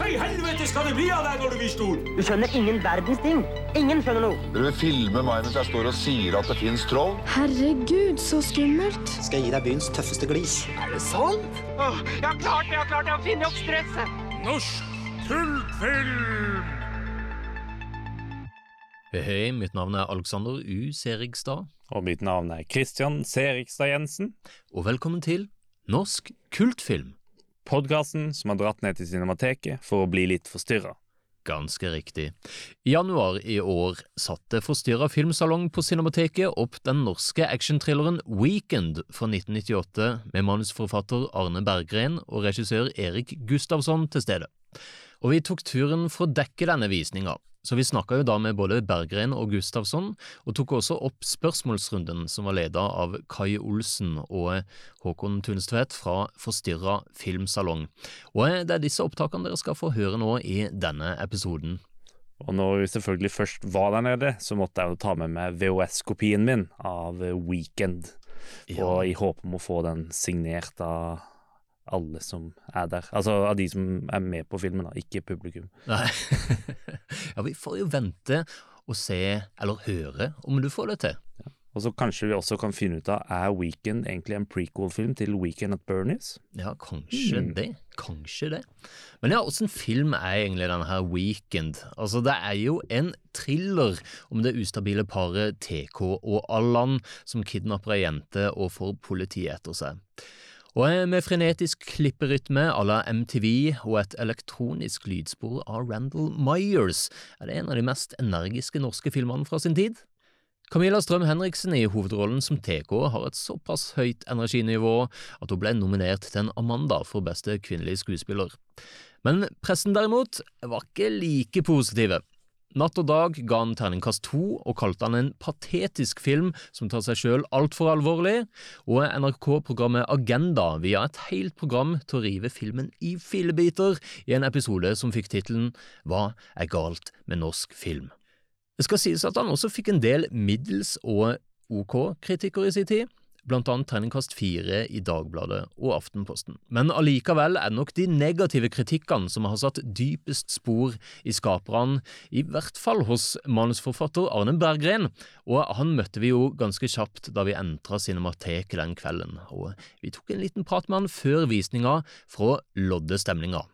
Hva i helvete skal det bli av deg når du blir stor? Du skjønner ingen verdens ting. Ingen skjønner noe. Vil vil filme meg mens jeg står og sier at det fins troll? Herregud, så skummelt. Skal jeg gi deg byens tøffeste glis. Er det sant? Jeg har klart, jeg har klart å finne opp stresset. Norsk kultfilm! Hei, hei, mitt navn er Alexander U. Serigstad, Og mitt navn er Christian Serigstad Jensen. og velkommen til Norsk kultfilm. Podkasten som har dratt ned til Cinemateket for å bli litt forstyrra. Ganske riktig. I januar i år satte Forstyrra filmsalong på Cinemateket opp den norske actionthrilleren Weekend fra 1998 med manusforfatter Arne Berggren og regissør Erik Gustavsson til stede. Og vi tok turen for å dekke denne visninga, så vi snakka jo da med både Berggren og Gustavsson, og tok også opp spørsmålsrunden som var leda av Kai Olsen og Håkon Tunstvedt fra Forstyrra filmsalong. Og det er disse opptakene dere skal få høre nå i denne episoden. Og når vi selvfølgelig først var der nede, så måtte jeg jo ta med meg VHS-kopien min av Weekend. Ja. Og i håp om å få den signert av alle som er der. Altså av de som er med på filmen, da, ikke publikum. Nei. ja, vi får jo vente og se, eller høre, om du får det til. Og så kanskje vi også kan finne ut av er Weekend egentlig en prequel-film til Weekend at Bernies? Ja, kanskje det. Kanskje det. Men ja, åssen film er egentlig denne her Weekend? Altså, det er jo en thriller om det ustabile paret TK og Allan som kidnapper ei jente og får politiet etter seg. Og med frenetisk klipperytme à la MTV og et elektronisk lydspor av Randall Myers er det en av de mest energiske norske filmene fra sin tid. Camilla Strøm Henriksen i hovedrollen som TK har et såpass høyt energinivå at hun ble nominert til en Amanda for beste kvinnelige skuespiller. Men pressen derimot var ikke like positive. Natt og Dag ga han terningkast to og kalte han en patetisk film som tar seg sjøl altfor alvorlig, og NRK-programmet Agenda via et helt program til å rive filmen i fillebiter i en episode som fikk tittelen Hva er galt med norsk film? Det skal sies at han også fikk en del middels og ok kritikker i sin tid, blant annet terningkast fire i Dagbladet og Aftenposten. Men allikevel er det nok de negative kritikkene som har satt dypest spor i skaperne, i hvert fall hos manusforfatter Arne Berggren, og han møtte vi jo ganske kjapt da vi entra Cinemateket den kvelden, og vi tok en liten prat med han før visninga for å lodde stemninga.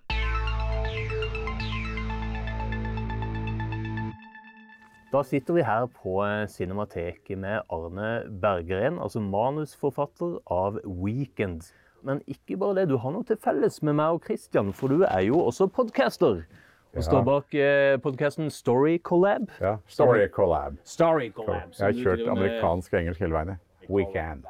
Da sitter vi her på Cinemateket med Arne Berggren, altså manusforfatter av Weekend. Men ikke bare det, du har noe til felles med meg og Christian, for du er jo også podcaster. Og står bak eh, podkasten Story Collab. Ja, Story Collab. Story Collab. Jeg har kjørt amerikansk og engelsk hele veien. Weekend.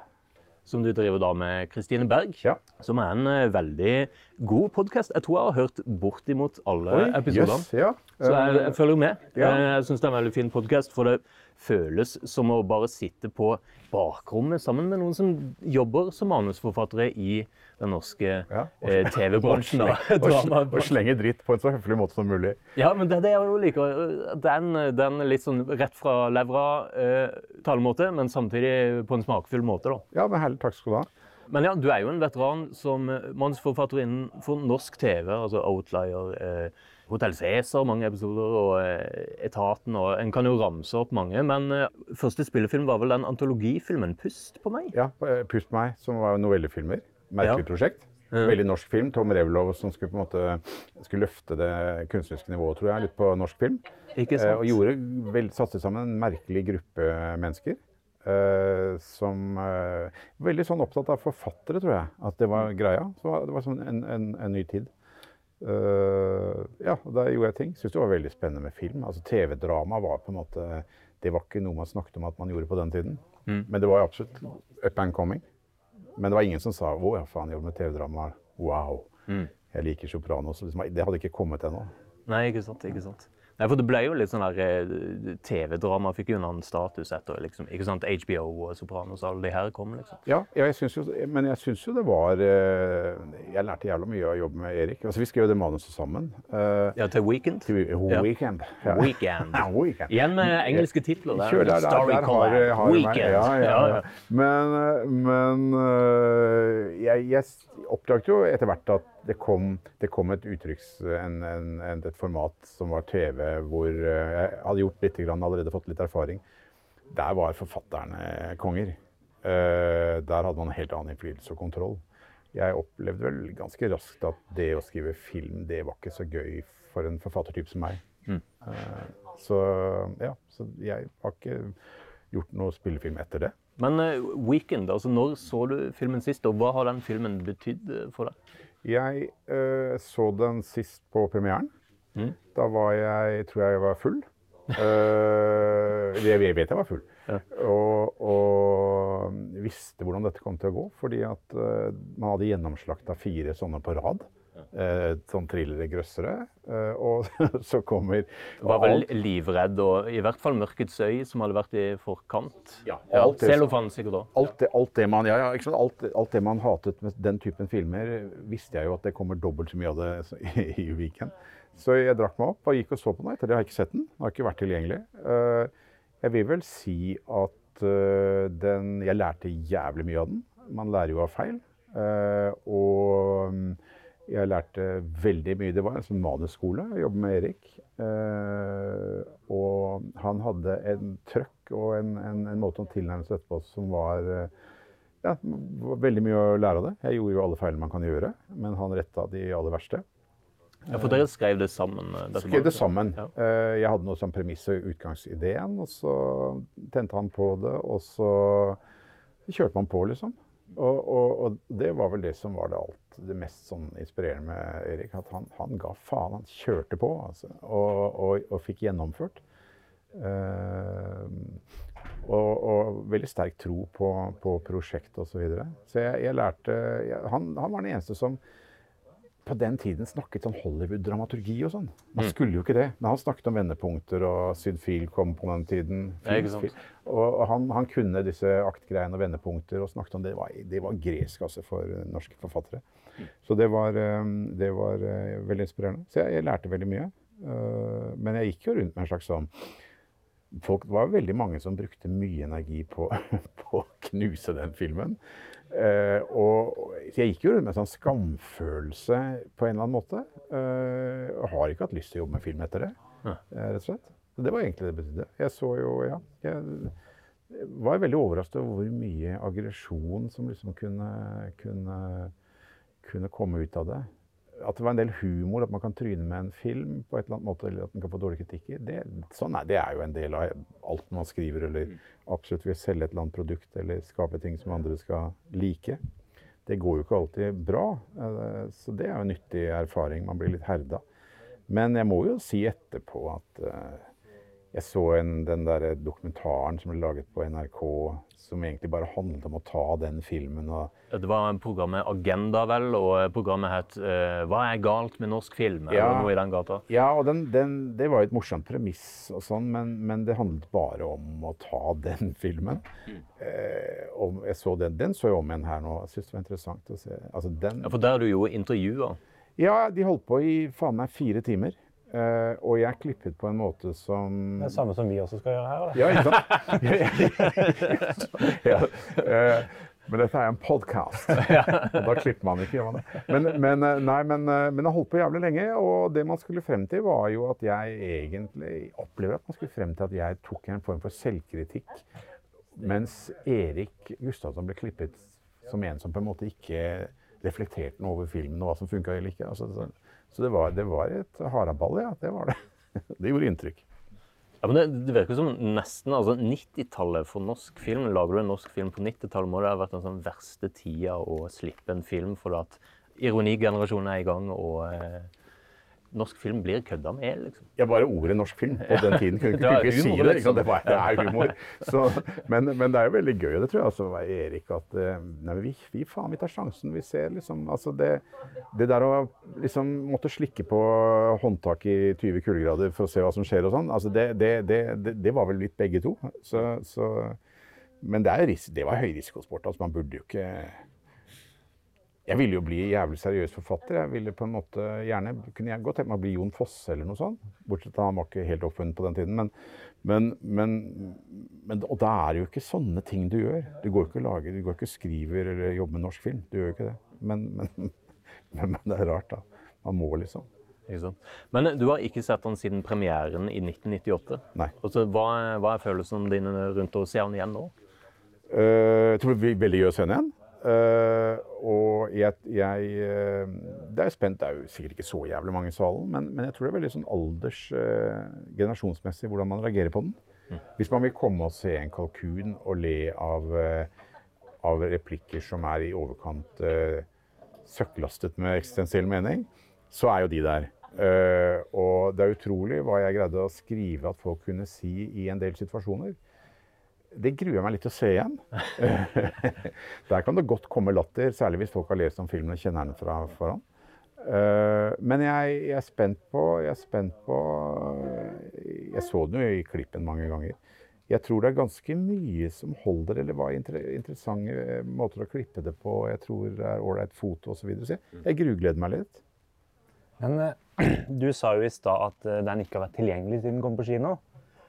Som du driver da med Kristine Berg, Ja. som er en uh, veldig god podkast. Jeg tror jeg har hørt bortimot alle episodene. Yes, ja. Så jeg, jeg følger med. Ja. Eh, Jeg syns det er en veldig fin podkast, for det føles som å bare sitte på bakrommet sammen med noen som jobber som manusforfattere i den norske Ja. eh, TV-bransjen. og, og slenge dritt på en så høflig måte som mulig. Ja, men det er det jeg jo liker. Den, den litt sånn rett fra levra eh, men samtidig på en smakfull måte, da. Ja, men herlig, takk skal du ha. Men ja, du er jo en veteran som eh, manusforfatter innenfor norsk TV, altså Outlier, eh, Hotell Cæsar, mange episoder, og eh, Etaten, og en kan jo ramse opp mange. Men eh, første spillefilm var vel den antologifilmen 'Pust på meg'? Ja, 'Pust på meg, som var novellefilmer. Merkelig prosjekt. Veldig norsk film. Tom Revlov som skulle på en måte skulle løfte det kunstneriske nivået, tror jeg, litt på norsk film. Ikke Eh, sant? og gjorde vel, satte sammen en merkelig gruppe mennesker. Uh, som uh, Veldig sånn opptatt av forfattere, tror jeg. At det var greia. Så det var sånn en, en, en ny tid. Uh, ja, der gjorde jeg ting. Syns det var veldig spennende med film. Altså TV-drama var på en måte Det var ikke noe man snakket om at man gjorde på den tiden. Men det var absolutt up and coming. Men det var ingen som sa 'Å ja, faen, jobber med TV-drama'. Wow. Jeg liker Sopranos. Liksom, det hadde ikke kommet ennå. Nei, ikke sant. ikke sant. Nei, for Det ble jo litt sånn der eh, TV-drama fikk jo en annen status etter liksom, ikke sant, HBO og Sopranos og alle de her kom. liksom. Ja, jeg synes jo, men jeg syns jo det var eh, Jeg lærte jævla mye av å jobbe med Erik. Altså, vi skrev det manuset sammen. Eh, Ja, til Weekend. til. Weekend. Ja. Weekend. Ja, weekend. Igjen med engelske titler. der. Kjør der, der, Story der har, har. Weekend. Ja, ja, ja. Men, men jeg, jeg oppdaget jo etter hvert at Det kom, det kom et uttrykks... En, en, et format som var TV, hvor eh, jeg hadde gjort litt, grann, allerede fått litt erfaring. Der var forfatterne konger. Eh, der hadde man en helt annen innflytelse og kontroll. Jeg opplevde vel ganske raskt at det å skrive film, det var ikke så gøy for en forfattertype som meg. Eh, så ja, så jeg har ikke gjort noe spillefilm etter det. Men Weekend, altså når så du filmen sist, og hva har den filmen betydd for deg? Jeg uh, så den sist på premieren. Mm. Da var jeg Tror jeg var full. Uh, jeg, jeg vet jeg var full. Ja. Og, og visste hvordan dette kom til å gå. Fordi at uh, man hadde gjennomslakta fire sånne på rad. Eh, sånn thrillere, grøssere. Eh, og så kommer Var vel livredd, og i hvert fall Mørkets øy, som hadde vært i forkant. Ja, alt Celofan sikkert òg. alt det, alt, det man, ja, ja? Alt, alt det man hatet med den typen filmer, visste jeg jo at det kommer dobbelt så mye av det i, i Weekend. Så jeg drakk meg opp og gikk og så på den. Etter det har jeg ikke sett den. Den har ikke vært tilgjengelig. Eh, jeg vil vel si at den Jeg lærte jævlig mye av den. Man lærer jo av feil. Eh, og mm, jeg lærte veldig mye. Det var en sånn manusskole. Jeg jobbet med Erik. Eh, og han hadde en trøkk og en, en, en måte å tilnærme seg dette på som var eh, ja, var veldig mye å lære av det. Jeg gjorde jo alle feilene man kan gjøre, men han retta de aller verste. Ja, for dere skrev det sammen? eh, Skrev det sammen. Ja. Jeg hadde noe som premiss og utgangsideen, og så tente han på det, og så kjørte man på, liksom. Og, og, og det var vel det som var det alt det mest sånn inspirerende med Erik. At han, han ga faen. Han kjørte på, altså. Og, og, og fikk gjennomført. Uh, og, og veldig sterk tro på, på prosjektet osv. Så, videre. så jeg, jeg lærte jeg, han, han var den eneste som på den tiden snakket sånn Hollywood-dramaturgi og sånn. Man skulle jo ikke det, men han snakket om vendepunkter, og Syd Field kom på den tiden. Ja. Film- Og, og han, han kunne disse aktgreiene og vendepunkter og snakket om det. Det var, det var gresk altså for norske forfattere. Så det var, eh, det var eh, veldig inspirerende. Så jeg, jeg lærte veldig mye. Eh, Men jeg gikk jo rundt med en slags sånn Folk, det var veldig mange som brukte mye energi på, på å knuse den filmen. Eh, og, jeg gikk jo rundt med en sånn skamfølelse på en eller annen måte. Eh, og har ikke hatt lyst til å jobbe med film etter det, eh, rett og slett. Så det var egentlig det det betydde. Jeg så jo, ja Jeg var veldig overrasket over hvor mye aggresjon som liksom kunne, kunne, kunne komme ut av det. At det var en del humor, at man kan tryne med en film på et eller annet måte, eller at den kan få dårlige kritikker. Det, sånn er, det er jo en del av alt man skriver, eller absolutt vil selge et eller annet produkt, eller skape ting som andre skal like. Det går jo ikke alltid bra, eh, så det er jo en nyttig erfaring. Man blir litt herda. Men jeg må jo si etterpå at eh, jeg så en, den der dokumentaren som ble laget på NRK, som egentlig bare handlet om å ta den filmen Det var programmet Agenda, vel, og programmet het uh, 'Hva er galt med norsk film?' eller noe i den gata. Ja, og den, den, det var jo et morsomt premiss, og sånn, men, men det handlet bare om å ta den filmen. Eh, og jeg så den, den så jeg om igjen her nå. Jeg syns det var interessant å se. Altså, den, Ja, For der er du jo intervjua. ja, de holdt på i faen meg fire timer. Eh, og jeg klippet på en måte som Det er samme som vi også skal gjøre her. eller? Ja, ikke sant? ja, uh, men dette er en podkast, og da klipper man ikke. Gjør man det? Men, men, eh, nei, men, men jeg holdt på jævlig lenge, og det man skulle frem til, var jo at jeg egentlig opplever at man skulle frem til at jeg tok en form for selvkritikk, mens Erik Gustavsson ble klippet som en som på en måte ikke reflekterte noe over filmen og hva som funka eller ikke. Altså, så det, var, det var et haraball, ja. Det var det. Det gjorde inntrykk. Ja, men det, det virker som nesten altså 90-tallet for norsk film. Lager du en norsk film på 90-tallet, må det ha vært den sånn verste tida å slippe en film, for at ironigenerasjonen er i gang, og eh, norsk film blir kødda med, liksom. Ja, bare ordet norsk film på den tiden kunne er ikke si det. Liksom. Det, var, det er humor. Så, men, men det er jo veldig gøy, det tror jeg var Erik, at eh, nei, vi, vi faen, vi tar sjansen. Vi ser liksom altså det, det der å liksom måtte slikke på håndtak i 20 kuldegrader for å se hva som skjer og sånn, altså det, det, det, det, det var vel litt begge to. Så, så, men det, er, det var høyrisikosport. Altså man burde jo ikke jeg ville jo bli jævlig seriøs forfatter. Jeg ville på en måte gjerne kunne jeg godt tenke meg å bli Jon Fosse eller noe sånt. Bortsett fra han var ikke helt oppfunnet på den tiden. Men, men, men, men Og da er det jo ikke sånne ting du gjør. Du går ikke og lager, du går ikke og skriver eller jobber med norsk film. Du gjør jo ikke det. Men, men, Men det er rart, da. Man må liksom. Men du har ikke sett han siden premieren i 1998. Nei. Altså, hva, hva er følelsene dine rundt å se han igjen nå? Uh, jeg tror det blir veldig den igjen. Eh, og jeg, jeg uh, Det er spent. Det er jo sikkert ikke så jævlig mange i salen, men, men jeg tror det er veldig sånn alders uh, generasjonsmessig hvordan man reagerer på den. Hvis man vil komme og se en kalkun og le av, av replikker som er i overkant uh, søkklastet med eksistensiell mening, så er jo de der. Og det er utrolig hva jeg greide å skrive at folk kunne si i en del situasjoner. Det gruer jeg meg litt til å se igjen. Der kan det godt komme latter, særlig hvis folk har lest om filmen og kjenner den fra forhånd. Eh, men jeg, jeg er spent på Jeg er spent på Jeg så den jo i klippen mange ganger. Jeg tror det er ganske mye som holder, eller var inter interessante måter å klippe det på. Jeg tror det er ålreit foto osv. Så, videre. så jeg, jeg grugleder meg litt. Men eh, du sa jo i stad at eh, den ikke har vært tilgjengelig siden den kom på kino.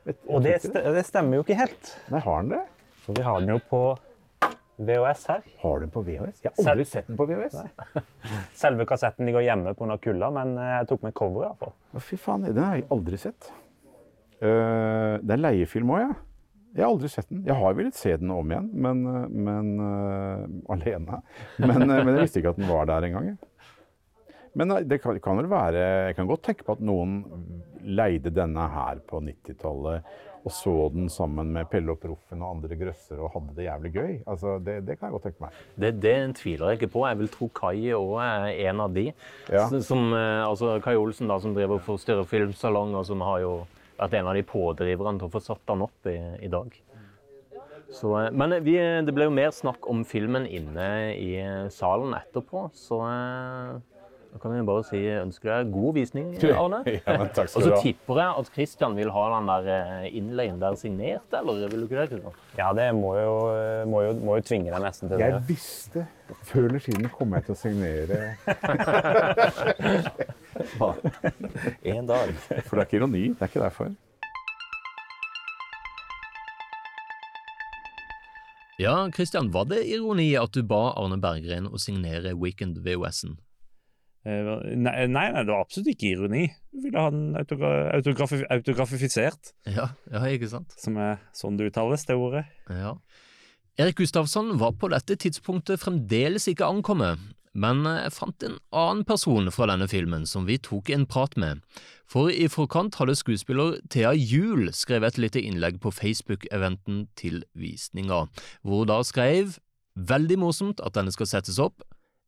Vet- Og det, st det stemmer jo ikke helt. Nei, har den det? For vi har den jo på VHS her. Har du den på VHS? Jeg har aldri sett den på VHS. Selve kassetten ligger hjemme pga. kulda, men eh, jeg tok med cover iallfall. Å, fy faen, den har jeg aldri sett. Uh, det er leiefilm òg, ja. Jeg har aldri sett den. Jeg har villet se den om igjen, men, eh, men uh, alene. Men, men jeg visste ikke at den var der engang. Men eh, det kan, kan vel være Jeg kan godt tenke på at noen leide denne her på 90-tallet og så den sammen med Pelle og Proffen og andre grøssere og hadde det jævlig gøy. Altså, det, det kan jeg godt tenke meg. Det, det tviler jeg ikke på. Jeg vil tro Kai òg er en av de. Ja. Som, eh, altså Kai Olsen, da, som driver for Større Filmsalong, og som har jo vært en av de pådriverne til å få satt den opp i, i dag. Så, eh, men vi, det ble jo mer snakk om filmen inne i salen etterpå, så eh, da kan vi bare si ønsker deg god visning, Arne. Ja, takk Og skal så du ha. tipper jeg at Christian vil ha den der eh, innleien der signert, eller vil du ikke det? Christian? Ja, det må jo, må jo, må jo tvinge deg nesten til det. Jeg visste Før eller siden kom jeg til å signere En dag. For det er ikke ironi. Det er ikke derfor. Ja, Christian, var det ironi at du ba Arne Berggren å signere Weekend VHS-en? Eh, Nei, nei, nei, det var absolutt ikke ironi. Du ville ha den autogra autografi autografifisert, Ja, ja, ikke sant? som er sånn det uttales, det ordet. Ja. Erik Gustavsson var på dette tidspunktet fremdeles ikke ankommet, men jeg fant en annen person fra denne filmen som vi tok en prat med. For i forkant hadde skuespiller Thea Juel skrevet et lite innlegg på Facebook-eventen til visninga, hvor hun da skrev Veldig morsomt at denne skal settes opp.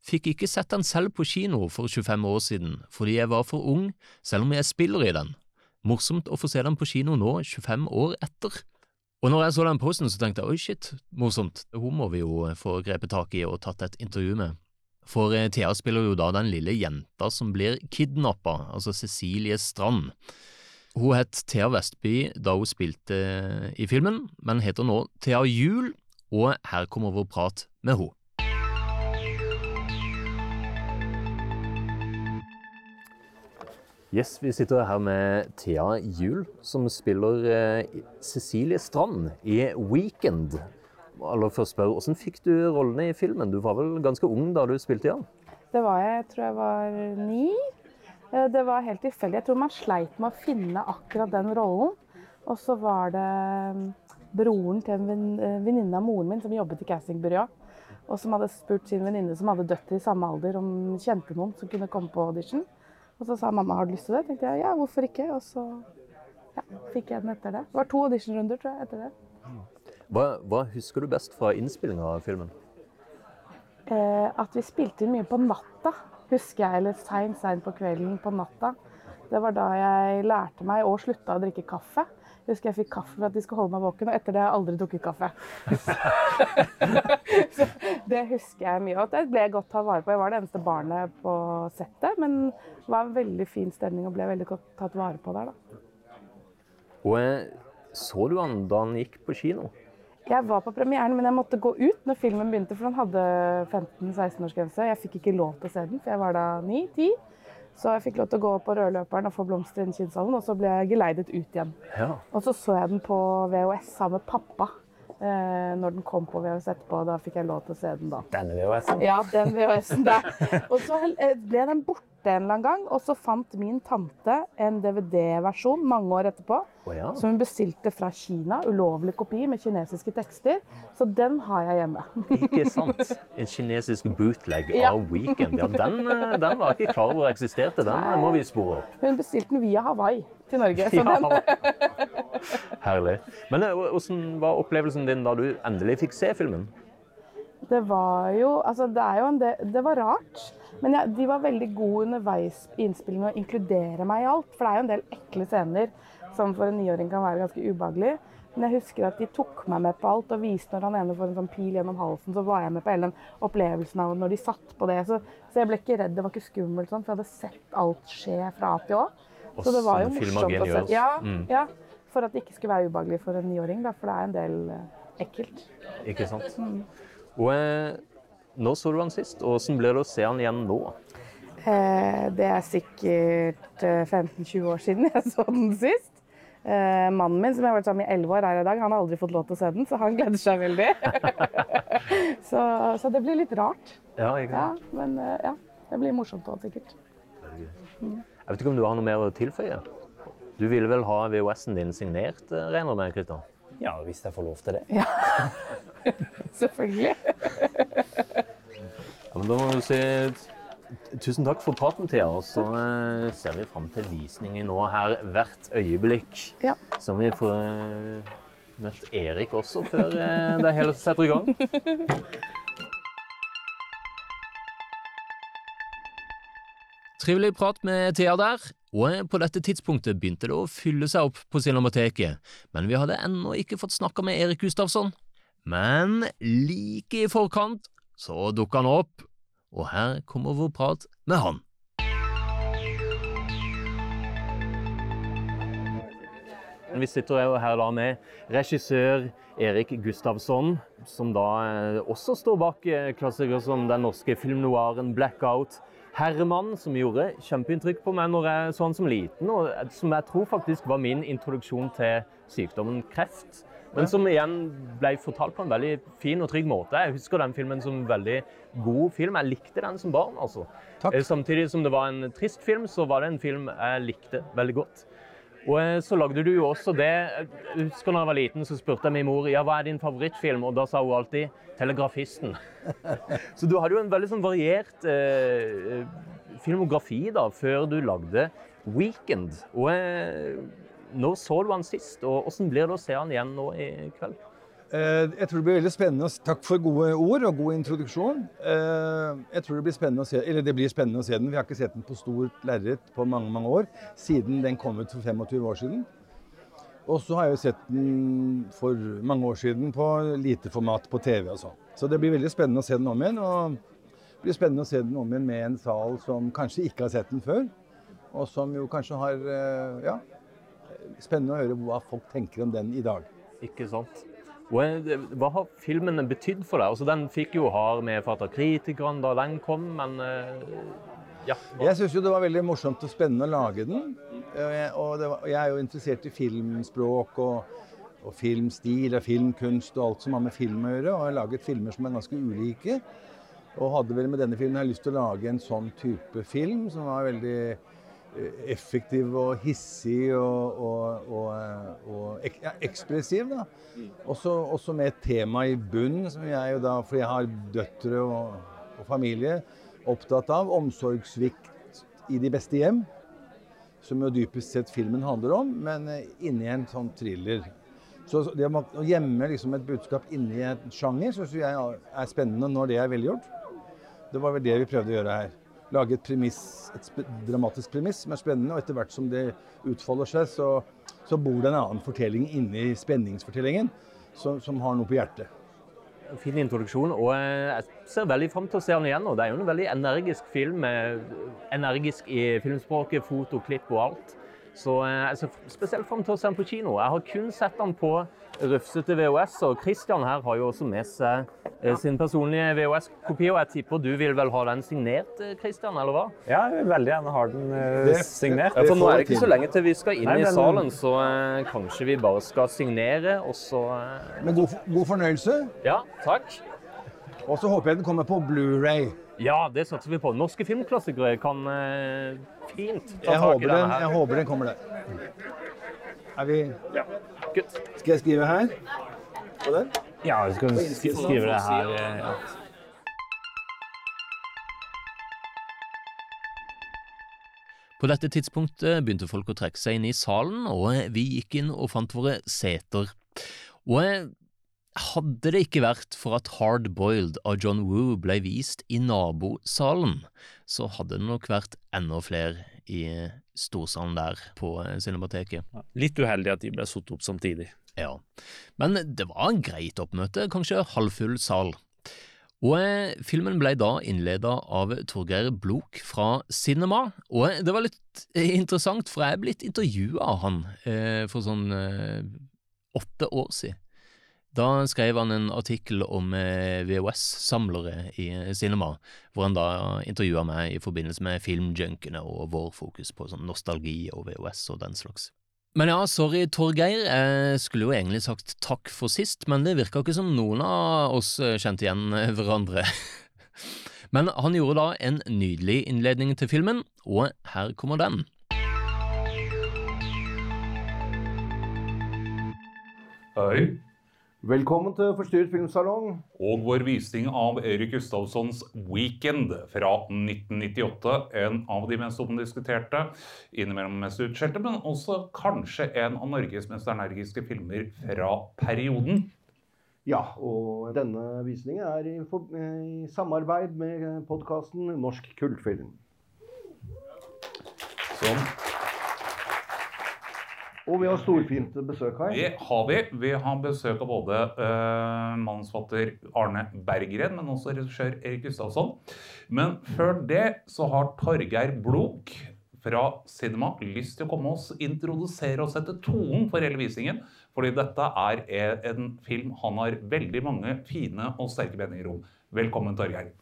Fikk ikke sett den selv på kino for 25 år siden, fordi jeg var for ung, selv om jeg spiller i den. Morsomt å få se den på kino nå, 25 år etter. Og når jeg så den posten, så tenkte jeg oi, shit, morsomt. Hun må vi jo få grepet tak i og tatt et intervju med. For eh, Thea spiller jo da den lille jenta som blir kidnappa, altså Cecilie Strand. Hun het Thea Vestby da hun spilte i filmen, men heter nå Thea Juel, og her kommer vår prat med henne. Yes, vi sitter her med Thea Juel, som spiller eh, Cecilie Strand i Weekend. Aller først spør, Hvordan fikk du rollene i filmen? Du var vel ganske ung da du spilte i den? Det var jeg. Jeg tror jeg var ni. Eh, Det var helt tilfeldig. Jeg tror man sleit med å finne akkurat den rollen. Og så var det mm, broren til en eh, venninne av moren min som jobbet i castingbyrået. Og som hadde spurt sin venninne som hadde døtre i samme alder, om hun kjente noen som kunne komme på audition. Og så sa mamma har du lyst til det? tenkte jeg ja, hvorfor ikke? Og så ja, fikk jeg den etter det. Det var to auditionrunder tror jeg, etter det. Hva, hva husker du best fra innspillinga av filmen? eh, at vi spilte mye på natta, husker jeg. Eller seint, seint på kvelden på natta. Det var da jeg lærte meg og slutta å drikke kaffe. Jeg husker jeg fikk kaffe for at de skulle holde meg våken, og etter det har jeg aldri drukket kaffe. Så det husker jeg mye. Og det ble jeg godt tatt vare på. Jeg var det eneste barnet på settet, men det var en veldig fin stemning og ble veldig godt tatt vare på der, da. Og eh, så du han da han gikk på kino? Jeg var på premieren, men jeg måtte gå ut når filmen begynte, for den hadde 15-16-årsgrense. Jeg fikk ikke lov til å se den, for jeg var da 9-10. Så jeg fikk lov til å gå på rødløperen og få blomster i kinnsalen, og så ble jeg geleidet ut igjen. Ja. Og så så jeg den på VHS sammen med pappa eh, når den kom på VHS etterpå. Da fikk jeg lov til å se den da. Denne VHS-en. Ja, den VHS-en der. Og så eh, ble den borte en eller annen gang, og så fant min tante en DVD-versjon mange år etterpå. Å ja. Som hun bestilte fra Kina. Ulovlig kopi med kinesiske tekster. Så den har jeg hjemme. Ikke sant? En kinesisk bootleg Ja. av Weekend. Ja, den, eh, den var ikke klar over eksisterte. Den må vi spore opp. Hun bestilte den via Hawaii til Norge. Så den, Herlig. Men eh, hvordan var opplevelsen din da du endelig fikk se filmen? det var jo Altså, det er jo en del Det var rart. Men jeg, de var veldig gode underveis i innspillingen å inkludere meg i alt. For det er jo en del ekle scener som for en niåring kan være ganske ubehagelig. Men jeg husker at de tok meg med på alt og viste når han ene får en sånn pil gjennom halsen, så var jeg med på hele den opplevelsen av når de satt på det. Så, så jeg ble ikke redd, det var ikke skummelt sånn, for jeg hadde sett alt skje fra A til Å. Så det var jo av morsomt å se. Ja, Mm. ja, for at det ikke skulle være ubehagelig for en niåring, for det er en del eh, ekkelt. Ikke sant? Og eh, nå så du han sist, og hvordan blir det å se han igjen nå? Eh, det er sikkert eh, 15-20 år siden jeg så den sist. Eh, mannen min, som jeg har vært sammen med i 11 år, her i dag. Han har aldri fått lov til å se den, så han gleder seg veldig. så, så det blir litt rart. Ja, ikke Ja, men eh, ja, det blir morsomt òg, sikkert. Jeg vet ikke om du har noe mer å tilføye? Du ville vel ha VHS-en din signert, eh, regner jeg med, Kristian? Ja, hvis jeg får lov til det. Selvfølgelig. Ja, men da må du si tusen takk for praten, Thea. Og så eh, ser vi fram til visninger nå her hvert øyeblikk. Ja. Så vi får eh, møtt Erik også før eh, det hele setter i gang. Trivelig prat med Thea der, og på dette tidspunktet begynte det å fylle seg opp på Cinemateket, men vi hadde ennå ikke fått snakka med Erik Gustavsson. Men like i forkant så dukka han opp, og her kommer vår prat med han. Vi sitter her da med regissør Erik Gustavsson, som da eh, også står bak eh, klassikere som den norske filmnoiren Blackout. 'Herman', som gjorde kjempeinntrykk på meg når jeg så han som liten, og eh, som jeg tror faktisk var min introduksjon til sykdommen kreft. Men som igjen ble fortalt på en veldig fin og trygg måte. Jeg husker den filmen som en veldig god film. Jeg likte den som barn, altså. Takk. Samtidig som det var en trist film, så var det en film jeg likte veldig godt. Og eh, så lagde du jo også det Jeg husker da jeg var liten, så spurte jeg min mor ja, hva er din favorittfilm, og da sa hun alltid 'Telegrafisten'. så du hadde jo en veldig sånn variert eh, filmografi da, før du lagde 'Weekend'. Og eh, når så du han sist, og hvordan blir det å se han igjen nå i kveld? Eh, Jeg tror det blir veldig spennende. Takk for gode ord og god introduksjon. Eh, Jeg tror det blir spennende å se, eller det blir spennende å se den. Vi har ikke sett den på stort lerret på mange mange år, siden den kom ut for 25 år siden. Og så har jeg jo sett den for mange år siden på lite format på TV og sånn. Så det blir veldig spennende å se den om igjen. Og det blir spennende å se den om igjen med en sal som kanskje ikke har sett den før. Og som jo kanskje har eh, Ja. Spennende å høre hva folk tenker om den i dag. Ikke sant? Eh, hva har filmene betydd for deg? Altså, den fikk jo hard medfart av kritikerne da den kom, men eh, ja. hva- Jeg syns jo det var veldig morsomt og spennende å lage den. Og var, jeg er jo interessert i filmspråk og, og filmstil og filmkunst og alt som har med film å gjøre. Og jeg har laget filmer som er ganske ulike. Og hadde vel med denne filmen jeg lyst til å lage en sånn type film som var veldig effektiv og hissig og, og, og, og ek, ja, ekspressiv. da. Også, også med et tema i bunn, som jeg jo da, for jeg har døtre og, familie, opptatt av. Omsorgssvikt i de beste hjem. Som jo dypest sett filmen handler om, men eh, inni en sånn thriller. Så det å gjemme liksom et budskap inni en sjanger syns jeg er spennende når det er velgjort. Det var vel det vi prøvde å gjøre her. Lage et, premiss, et dramatisk premiss som er spennende, og etter hvert som det utfolder seg, så, så bor det en annen fortelling inni spenningsfortellingen som, som har noe på hjertet. Fin introduksjon, og eh, jeg ser veldig fram til å se den igjen. og Det er jo en veldig energisk film, energisk i filmspråket, foto, klipp og alt. Så eh, jeg ser spesielt fram til å se den på kino. Jeg har kun sett den på rufsete VHS, og Christian her har jo også med seg eh, sin personlige VHS-kopi, og jeg tipper du vil vel ha den signert, eh, Christian, eller hva? Ja, jeg vil veldig gjerne ha den eh, signert. Ja, for nå er det ikke så lenge til vi skal inn Nei, i salen, så kanskje vi bare skal signere, og så Men Med god, god fornøyelse. Ja, takk. Og så håper jeg den kommer på Blu-ray. Ja, det satser vi på. Norske filmklassikere kan eh, fint ta Jeg tak i denne. den, denne jeg håper den kommer der. Er vi Good. Skal jeg skrive her? På den? Ja, vi kan skrive det her. eh, Ja. På dette tidspunktet begynte folk å trekke seg inn i salen, og vi gikk inn og fant våre seter. Og hadde det ikke vært for at Hard Boiled av John Woo ble vist i nabosalen, så hadde det nok vært enda flere i storsalen der på Cinemateket. Litt uheldig at de ble satt opp samtidig. Ja, men det var en greit oppmøte, kanskje halvfull sal. Og eh, filmen ble da innleda av Torgeir Blok fra Cinema, og det var litt eh, interessant, for jeg er blitt intervjua av han eh, for sånn eh, åtte år siden. Da skrev han en artikkel om eh, VHS-samlere i eh, Cinema, hvor han da intervjua meg i forbindelse med filmjunkene og vår fokus på sånn nostalgi og VHS og den slags. Men ja, sorry Torgeir, jeg skulle jo egentlig sagt takk for sist, men det virka ikke som noen av oss eh, kjente igjen hverandre. Men han gjorde da en nydelig innledning til filmen, og her kommer den. Hei. Velkommen til Forstyrret filmsalong. Og vår visning av Erik Gustavssons Weekend fra 1998. En av de mest omdiskuterte, innimellom mest utskjelte, men også kanskje en av Norges mest energiske filmer fra perioden. Ja, og denne visningen er i, for, i samarbeid med podkasten Norsk kultfilm. Sånn. Og vi har storfint besøk her. Det har vi. Vi har besøk av både uh, manusforfatter Arne Berggren, men også regissør Erik Gustavsson. Men før det så har Torgeir Blok fra Cinema lyst til å komme oss introdusere og sette tonen for hele visningen. Fordi dette er en film han har veldig mange fine og sterke meninger om. Velkommen, Torgeir.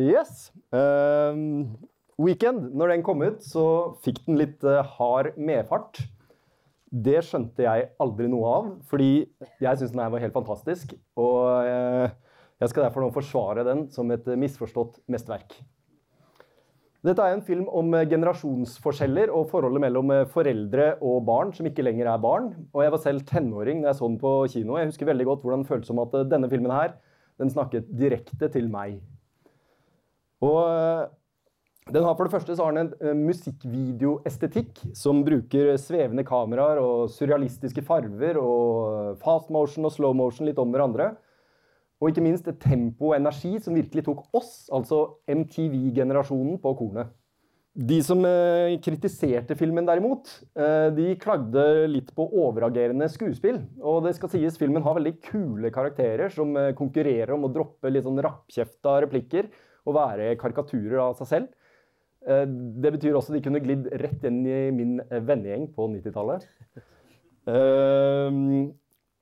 Yes. Ehm, Weekend, når den kom ut, så fikk den litt eh, hard medfart. Det skjønte jeg aldri noe av, fordi jeg syns den her var helt fantastisk. Og eh, jeg skal derfor nå forsvare den som et misforstått mesterverk. Dette er en film om generasjonsforskjeller og forholdet mellom foreldre og barn som ikke lenger er barn. Og jeg var selv tenåring da jeg så den på kino. Jeg husker veldig godt hvordan det føltes som at denne filmen her, den snakket direkte til meg. Og eh, den har For det første så har den en eh, musikkvideoestetikk som bruker svevende kameraer og surrealistiske farver og fast motion og slow motion litt om hverandre. Og ikke minst et tempo og energi som virkelig tok oss, altså MTV-generasjonen, på kornet. De som eh, kritiserte filmen derimot, eh, de klagde litt på overagerende skuespill. Og det skal sies, filmen har veldig kule karakterer som eh, konkurrerer om å droppe litt sånn rappkjefta replikker og være karikaturer av seg selv. Eh, Det betyr også at de kunne glidd rett inn i min eh, vennegjeng på 90-tallet. Eh,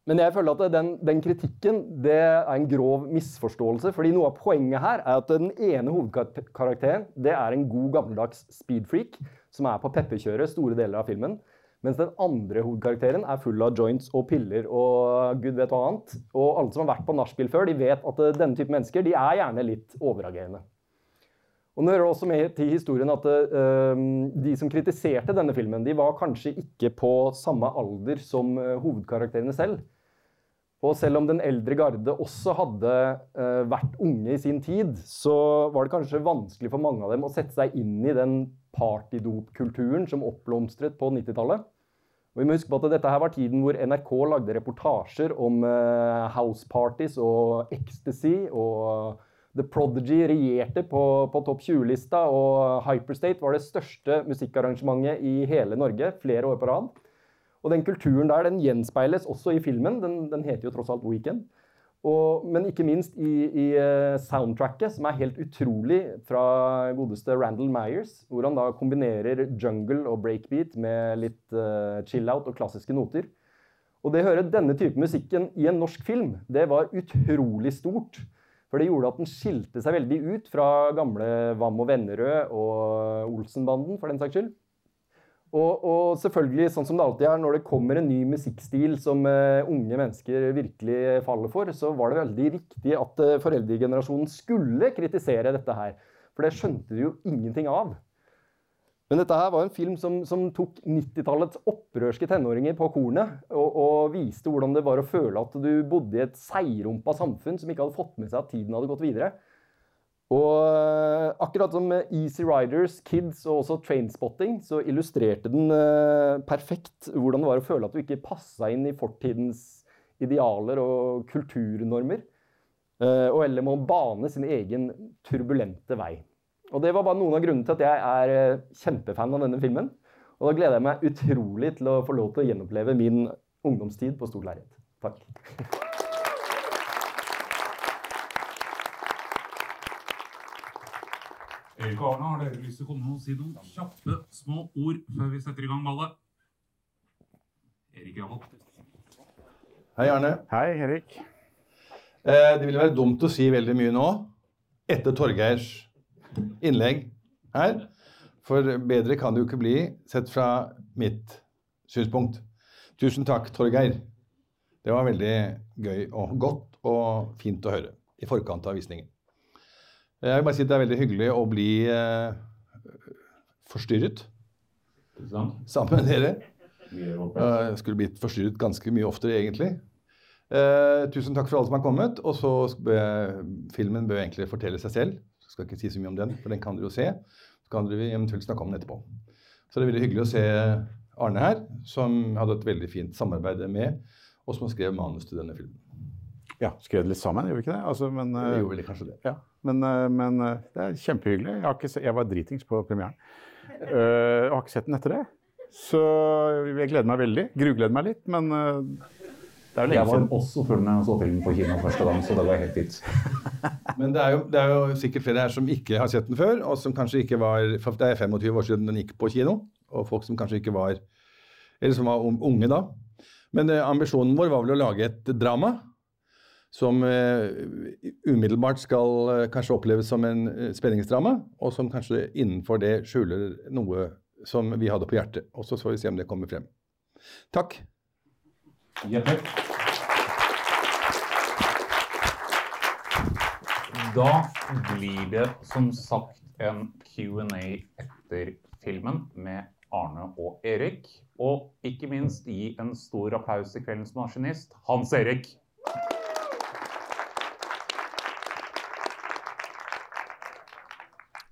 Men jeg føler at den, den kritikken er en grov misforståelse. fordi noe av poenget her er at den ene hovedkarakteren det er en god gammeldags speedfreak som er på pepperkjøret store deler av filmen. Mens den andre hovedkarakteren er full av joints og piller og gud vet hva annet. Og alle som har vært på nachspiel før, de vet at eh, denne type mennesker de er gjerne litt overagerende. Og nå hører også med til historien at uh, De som kritiserte denne filmen, de var kanskje ikke på samme alder som eh, hovedkarakterene selv. Og selv om den eldre garde også hadde uh, vært unge i sin tid, så var det kanskje vanskelig for mange av dem å sette seg inn i den partydopkulturen som oppblomstret på 90-tallet. Og vi må huske på at Dette her var tiden hvor NRK lagde reportasjer om uh, house parties og ecstasy. og The Prodigy regjerte på, på topp 20-lista, og Hyperstate var det største musikkarrangementet i hele Norge flere år på rad. Og den kulturen der den gjenspeiles også i filmen. Den, den heter jo tross alt Weekend. Og, men ikke minst i, i eh, soundtracket, som er helt utrolig, fra godeste Randall Myers, hvor han da kombinerer jungle og breakbeat med litt uh, chill-out og klassiske noter. Og det å høre denne type musikken i en norsk film, det var utrolig stort. For det gjorde at den skilte seg veldig ut fra gamle Vam og Vennerød og Olsenbanden, for den saks skyld. Og, og, selvfølgelig, sånn som det alltid er, når det kommer en ny musikkstil som uh, unge mennesker virkelig faller for, så var det veldig riktig at uh, foreldregenerasjonen skulle kritisere dette her. For det skjønte de jo ingenting av. Men dette her var en film som, som tok 90-tallets opprørske tenåringer på kornet, og, og, viste hvordan det var å føle at du bodde i et seirumpa samfunn som ikke hadde fått med seg at tiden hadde gått videre. Og eh, akkurat som Easy Riders, Kids og også Trainspotting, så illustrerte den uh, perfekt hvordan det var å føle at du ikke passa inn i fortidens idealer og kulturnormer. Uh, og heller må bane sin egen turbulente vei. Og det var bare noen av grunnene til at jeg er kjempefan av denne filmen. Og da gleder jeg meg utrolig til å få lov til å gjenoppleve min ungdomstid på Stor lerret. Takk. Erik og Arne, har dere lyst til å komme og si noen kjappe, små ord før vi setter i gang ballet? Erik Jaholt. Hei, Arne. Hei, Erik. Eh, det ville være dumt å si veldig mye nå, etter Torgeirs innlegg her. For bedre kan det jo ikke bli, sett fra mitt synspunkt. Tusen takk, Torgeir. Det var veldig gøy og godt og fint å høre i forkant av visningen. Jeg vil bare si at Det er veldig hyggelig å bli eh, forstyrret sammen med dere. Jeg skulle blitt forstyrret ganske mye oftere, egentlig. Eh, tusen takk for alle som har kommet. Og så Filmen bør egentlig fortelle seg selv. Jeg skal ikke si så mye om den, for den kan dere jo se. Så kan dere eventuelt snakke om den etterpå. Så det er veldig hyggelig å se Arne her, som hadde et veldig fint samarbeid med, og som skrev manus til denne filmen. Ja, skrev det litt sammen, gjorde vi ikke det? Altså, men, Vi gjorde vel kanskje det. Ja, men, eh, men eh, det er kjempehyggelig. Jeg, har ikke, se- jeg var dritings på premieren. Uh, har ikke sett den etter det. Så jeg gleder meg veldig. Grugleder meg litt, men uh, det er jo lenge Jeg var siden. også full da jeg så filmen på kino første gang, så det var helt fint. Men det er, jo, det er jo sikkert flere her som ikke har sett den før, og som kanskje ikke var for Det er 25 år siden den gikk på kino, og folk som kanskje ikke var Eller som var unge da. Men eh, ambisjonen vår var vel å lage et drama som eh, umiddelbart skal eh, kanskje oppleves som en eh, spenningsdrama, og som kanskje innenfor det skjuler noe som vi hadde på hjertet. Og så får vi se om det kommer frem. Takk. Da blir det som sagt en Q&A etter filmen med Arne og Erik. Og ikke minst gi en stor applaus til kveldens maskinist, Hans Erik.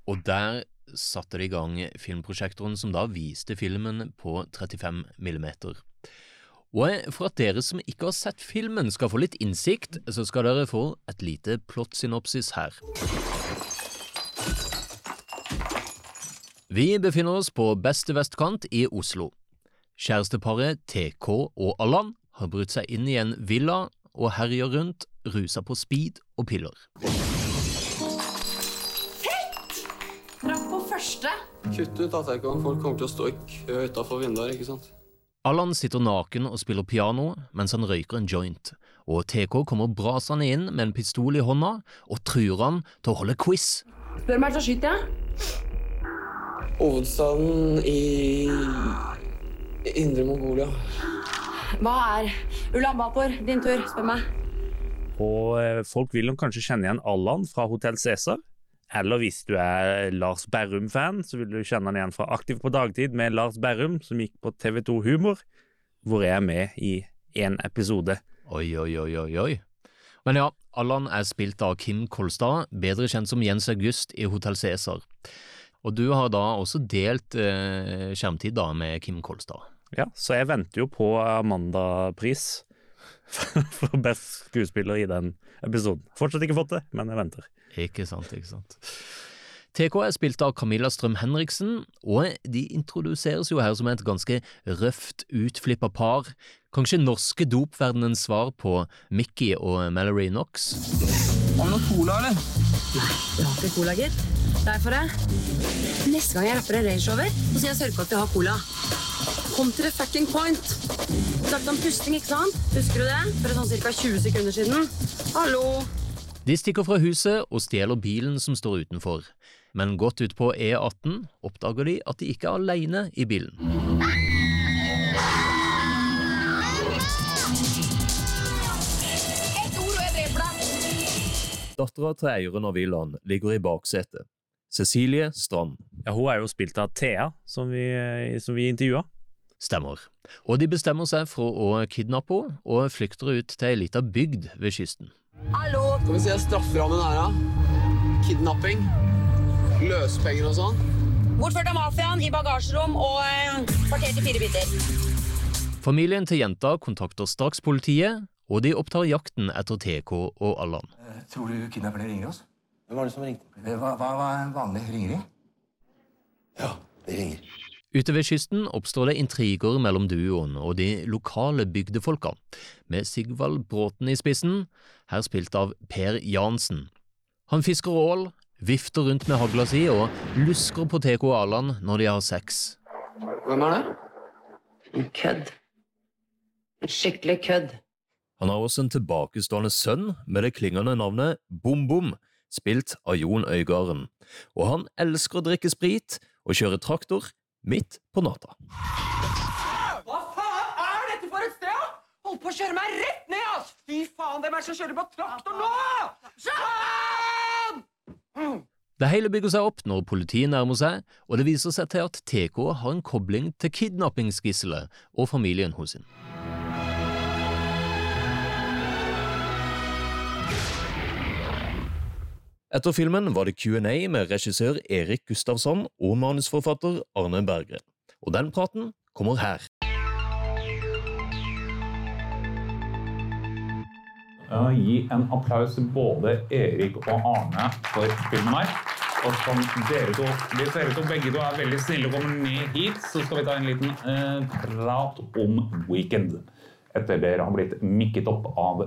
Og der satte de i gang filmprosjektoren som da viste filmen på 35 millimeter. Og for at dere som ikke har sett filmen skal få litt innsikt, så skal dere få et lite plottsynopsis her. Vi befinner oss på beste vestkant i Oslo. Kjæresteparet TK og Allan har brutt seg inn i en villa og herjer rundt, rusa på speed og piller. Første. Kutt ut at jeg ikke folk kommer til å stå i kø utafor vinduet ikke sant? Allan sitter naken og spiller piano mens han røyker en joint, og TK kommer brasende inn med en pistol i hånda og truer han til å holde quiz. Spør meg, så skyter jeg. Hovedstaden i Indre Mongolia. Hva er Ulan Bator? Din tur. Spør meg. Og eh, folk vil nok kanskje kjenne igjen Allan fra Hotell Cæsar. Eller hvis du er Lars Berrum-fan, så vil du kjenne han igjen fra Aktiv på dagtid med Lars Berrum, som gikk på TV2 Humor, hvor jeg er med i én episode. Oi, oi, oi, oi, oi. Men ja, Allan er spilt av Kim Kolstad, bedre kjent som Jens August i Hotell Cæsar. Og du har da også delt eh, skjermtid da med Kim Kolstad. Ja, så jeg venter jo på Amanda-pris for best skuespiller i den episoden. Fortsatt ikke fått det, men jeg venter. Ikke sant, ikke sant. TK er spilt av Camilla Strøm Henriksen, og de introduseres jo her som et ganske røft, utflippa par. Kanskje norske dopverdenens svar på Mickey og Mallory Knox? Har du noe cola, eller? Nei, jeg har ikke cola, gitt. Derfor det. Neste gang jeg rapper en Range Rover, så skal jeg sørge for at vi har cola. Kom til the fucking point. Snakket om pusting, ikke sant? Husker du det? For sånn ca. 20 sekunder siden. Hallo. De stikker fra huset og stjeler bilen som står utenfor. Men godt utpå E18 oppdager de at de ikke er alene i bilen. Dattera til eieren av villaen ligger i baksetet. Cecilie Strand. Ja, Hun er jo spilt av Thea, som vi, som vi intervjua. Stemmer. Og de bestemmer seg for å kidnappe henne og flykter ut til ei lita bygd ved kysten. Hallo! Skal vi se strafferammen her, da? Kidnapping? Løspenger og sånn? Bortført av mafiaen i bagasjerom og parkert partert i fire biter. Familien til jenta kontakter straks politiet, og de opptar jakten etter TK og Allan. Tror du kidnapperne ringer oss? Hvem var det som ringte? Hva, hva, hva er vanlig? Ringer de? Ja, de ringer. Ute ved kysten oppstår det intriger mellom duoen og de lokale bygdefolka, med Sigvald Bråten i spissen, her spilt av Per Jansen. Han fisker ål, vifter rundt med hagla si og lusker på TK Allan når de har sex. Hvem er det? En kødd. En skikkelig kødd. Han har også en tilbakestående sønn med det klingende navnet Bom Bom, spilt av Jon Øygarden. Og han elsker å drikke sprit og kjøre traktor midt på natta. Hva faen er dette for et sted? Holdt på å kjøre meg rett ned, ass! Fy faen, hvem er det som kjører på traktor nå? Sånn! Det hele bygger seg opp når politiet nærmer seg, og det viser seg til at TK har en kobling til kidnappingsgisselet og familien hos sin. Etter filmen var det Q&A med regissør Erik Gustavsson og manusforfatter Arne Berggren. Og den praten kommer her. Gi en applaus til både Erik og Arne for filmen her. Og som dere to, Hvis dere to begge to er veldig snille og kommer ned hit, så skal vi ta en liten eh, prat om Weekend. Etter dere har blitt mikket opp av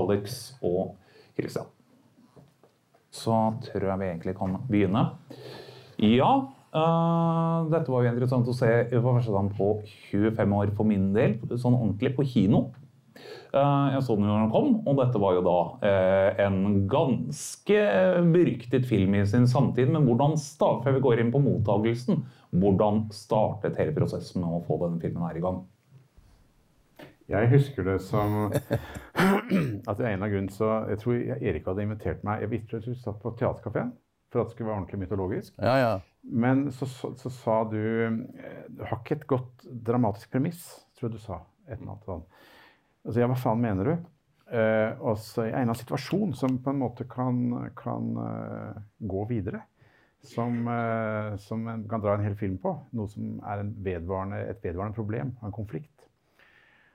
Alex og Christian. Så tror jeg vi egentlig kan begynne. Ja, eh, dette var jo interessant å se for første gang på 25 år for min del, sånn ordentlig på kino. Eh, Jeg så den jo når den kom, og dette var jo da eh, en ganske beryktet film i sin samtid. Men hvordan start, før vi går inn på mottagelsen, hvordan startet hele prosessen med å få denne filmen her i gang? Jeg husker det som at er en av grunnen så Jeg tror Erik hadde invitert meg Jeg visste at du satt på Theatercaféen for at det skulle være ordentlig mytologisk. Ja, ja. Men så, så, så sa du eh, Du har ikke et godt dramatisk premiss, tror jeg du sa. Et eller annet sånt. Altså, ja, hva faen mener du? Uh, og så en eller annen situasjon som på en måte kan, kan uh, gå videre. Som, uh, som en kan dra en hel film på. Noe som er en vedvarende, et vedvarende problem, en konflikt.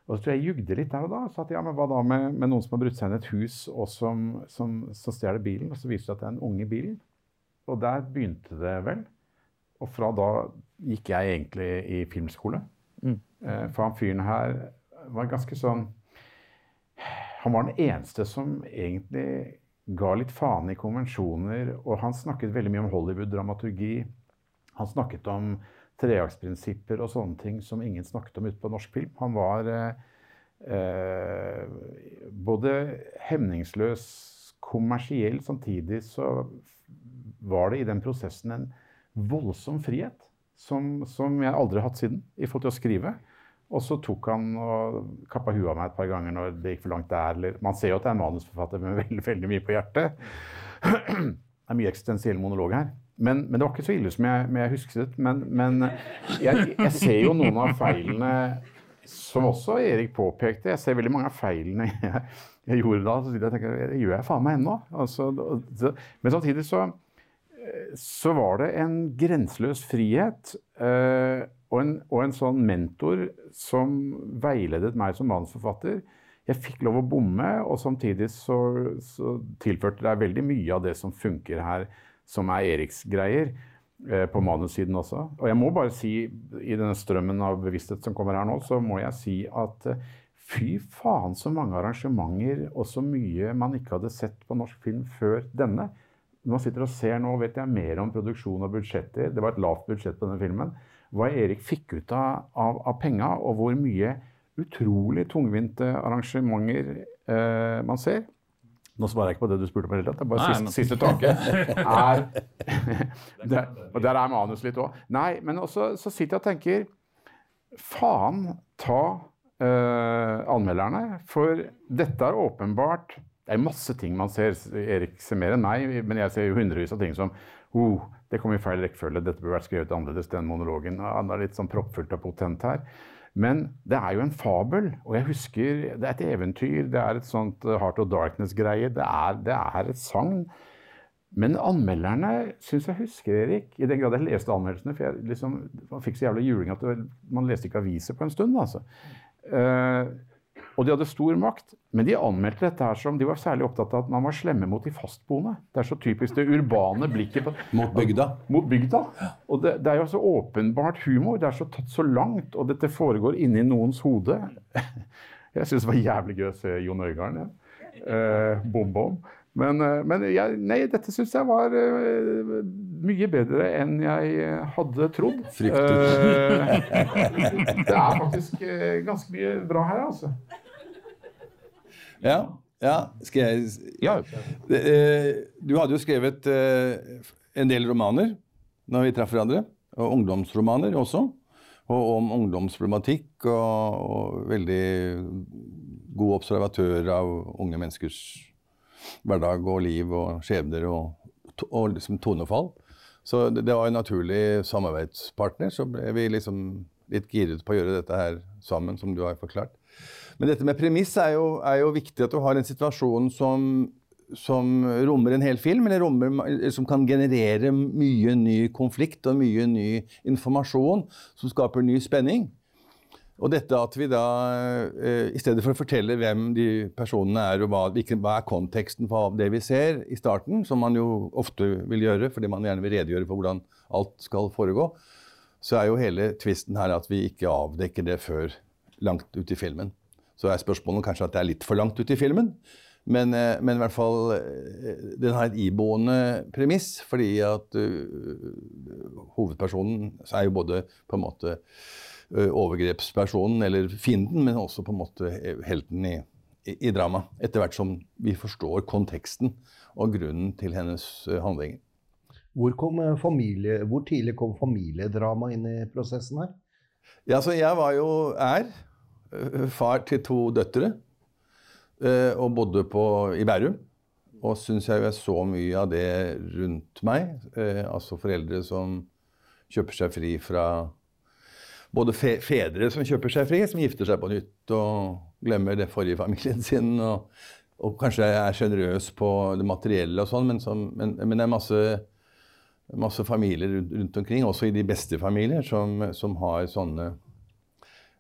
Og så tror jeg jeg jugde litt der og da. Så at, ja, men hva da med, med noen som har brutt seg inn i et hus og som, som, som stjeler bilen? Og så viser det seg at det er en unge i bilen. Og der begynte det vel. Og fra da gikk jeg egentlig i filmskole. Mm. Eh, for han fyren her var ganske sånn Han var den eneste som egentlig ga litt faen i konvensjoner. Og han snakket veldig mye om Hollywood-dramaturgi. Han snakket om treaktsprinsipper og sånne ting som ingen snakket om ute på norsk film. Han var eh, eh, både hemningsløs, kommersiell, samtidig så var det i den prosessen en voldsom frihet som, som jeg aldri har hatt siden i forhold til å skrive. Og så tok han og kappa huet av meg et par ganger når det gikk for langt der. Eller, man ser jo at det er en manusforfatter med veldig, veldig mye på hjertet. Det er mye eksistensiell monolog her. Men, men, det var ikke så ille som jeg, jeg husket. Men, men jeg, jeg, ser jo noen av feilene som også Erik påpekte. Jeg ser veldig mange av feilene jeg, jeg gjorde da. Så jeg tenker det gjør jeg faen meg ennå. Altså, men samtidig så, så var det en grenseløs frihet. Uh, og en, og en, sånn mentor som veiledet meg som manusforfatter. Jeg fikk lov å bomme, og samtidig så, så tilførte det veldig mye av det som funker her, som er Eriks greier. eh, på manussiden også. Og jeg må bare si, i denne strømmen av bevissthet som kommer her nå, så må jeg si at eh, fy faen så mange arrangementer og så mye man ikke hadde sett på norsk film før denne. Når man sitter og ser nå, vet jeg mer om produksjon og budsjetter. Det var et lavt budsjett på denne filmen. Hva Erik fikk ut av, av, av penga, og hvor mye utrolig tungvinte arrangementer eh, man ser. Nå svarer jeg ikke på det du spurte om. det er bare Nei, siste, siste tanke. er, der, og der er manus litt òg. Nei, men også så sitter jeg og tenker Faen ta eh, anmelderne. For dette er åpenbart Det er masse ting man ser. Erik ser mer enn meg, men jeg ser jo hundrevis av ting som oh, Det kom i feil rekkefølge. Dette burde vært skrevet annerledes, den monologen. Han er litt sånn proppfullt og potent her. Men det er jo en fabel, og jeg husker Det er et eventyr, det er et sånt eh, Heart of Darkness-greie. Det, det er et sagn. Men anmelderne syns jeg husker, Erik, i den grad jeg leste anmeldelsene For jeg liksom, man fikk så jævla juling at man leste ikke aviser på en stund. altså. Eh, og de hadde stor makt, men de anmeldte dette her som De var særlig opptatt av at man var slemme mot de fastboende. Det er så typisk det urbane blikket på, Mot bygda. Mot bygda. Og det, det er jo så åpenbart humor. Det er så tatt så langt, og dette foregår inni noens hode. Jeg syns det var jævlig gøy å se Jon Øigarden. Ja. Eh, bom, bom. Men, eh, men jeg, nei, dette syns jeg var uh, mye bedre enn jeg hadde trodd. Fryktet. Uh, det er faktisk uh, ganske mye bra her, altså. Ja, ja. Skal jeg Det, eh, Du hadde jo skrevet eh, en del romaner når vi traff hverandre. Og ungdomsromaner også. Og om ungdomsproblematikk, og, og veldig god observatør av unge menneskers hverdag og liv og skjebner og, og liksom tonefall. Så det, det var en naturlig samarbeidspartner. Så ble vi liksom litt giret på å gjøre dette her sammen, som du har forklart. Men dette med premiss er jo, er jo viktig at du har en situasjon som, som rommer en hel film, eller, rommer, som kan generere mye ny konflikt og mye ny informasjon som skaper ny spenning. Og dette at vi da, eh, i stedet for å fortelle hvem de personene er, og hva, hva er konteksten for det vi ser i starten, som man jo ofte vil gjøre, fordi man gjerne vil redegjøre for hvordan alt skal foregå, så er jo hele tvisten her at vi ikke avdekker det før langt ut i filmen. Så er spørsmålet kanskje at det er litt for langt ut i filmen, men, eh, men i hvert fall eh, den har et iboende premiss, fordi at uh, hovedpersonen er jo både på en måte uh, overgrepspersonen eller fienden, men også på en måte helten i, i, i drama. Etter hvert som vi forstår konteksten og grunnen til hennes handlinger. Hvor, eh, familie, hvor tidlig kom familiedrama inn i prosessen her? Ja, så jeg var jo er far til to døtre og bodde på, i Bærum. Og syns jeg jeg så mye av det rundt meg. Eh, altså foreldre som kjøper seg fri fra Både fe fedre som kjøper seg fri, som gifter seg på nytt og glemmer det forrige familien sin. Og, og kanskje er sjenerøs på det materielle og sånn, men, men, men det er masse, masse familier rundt, omkring, også i de beste familier, som, som har sånne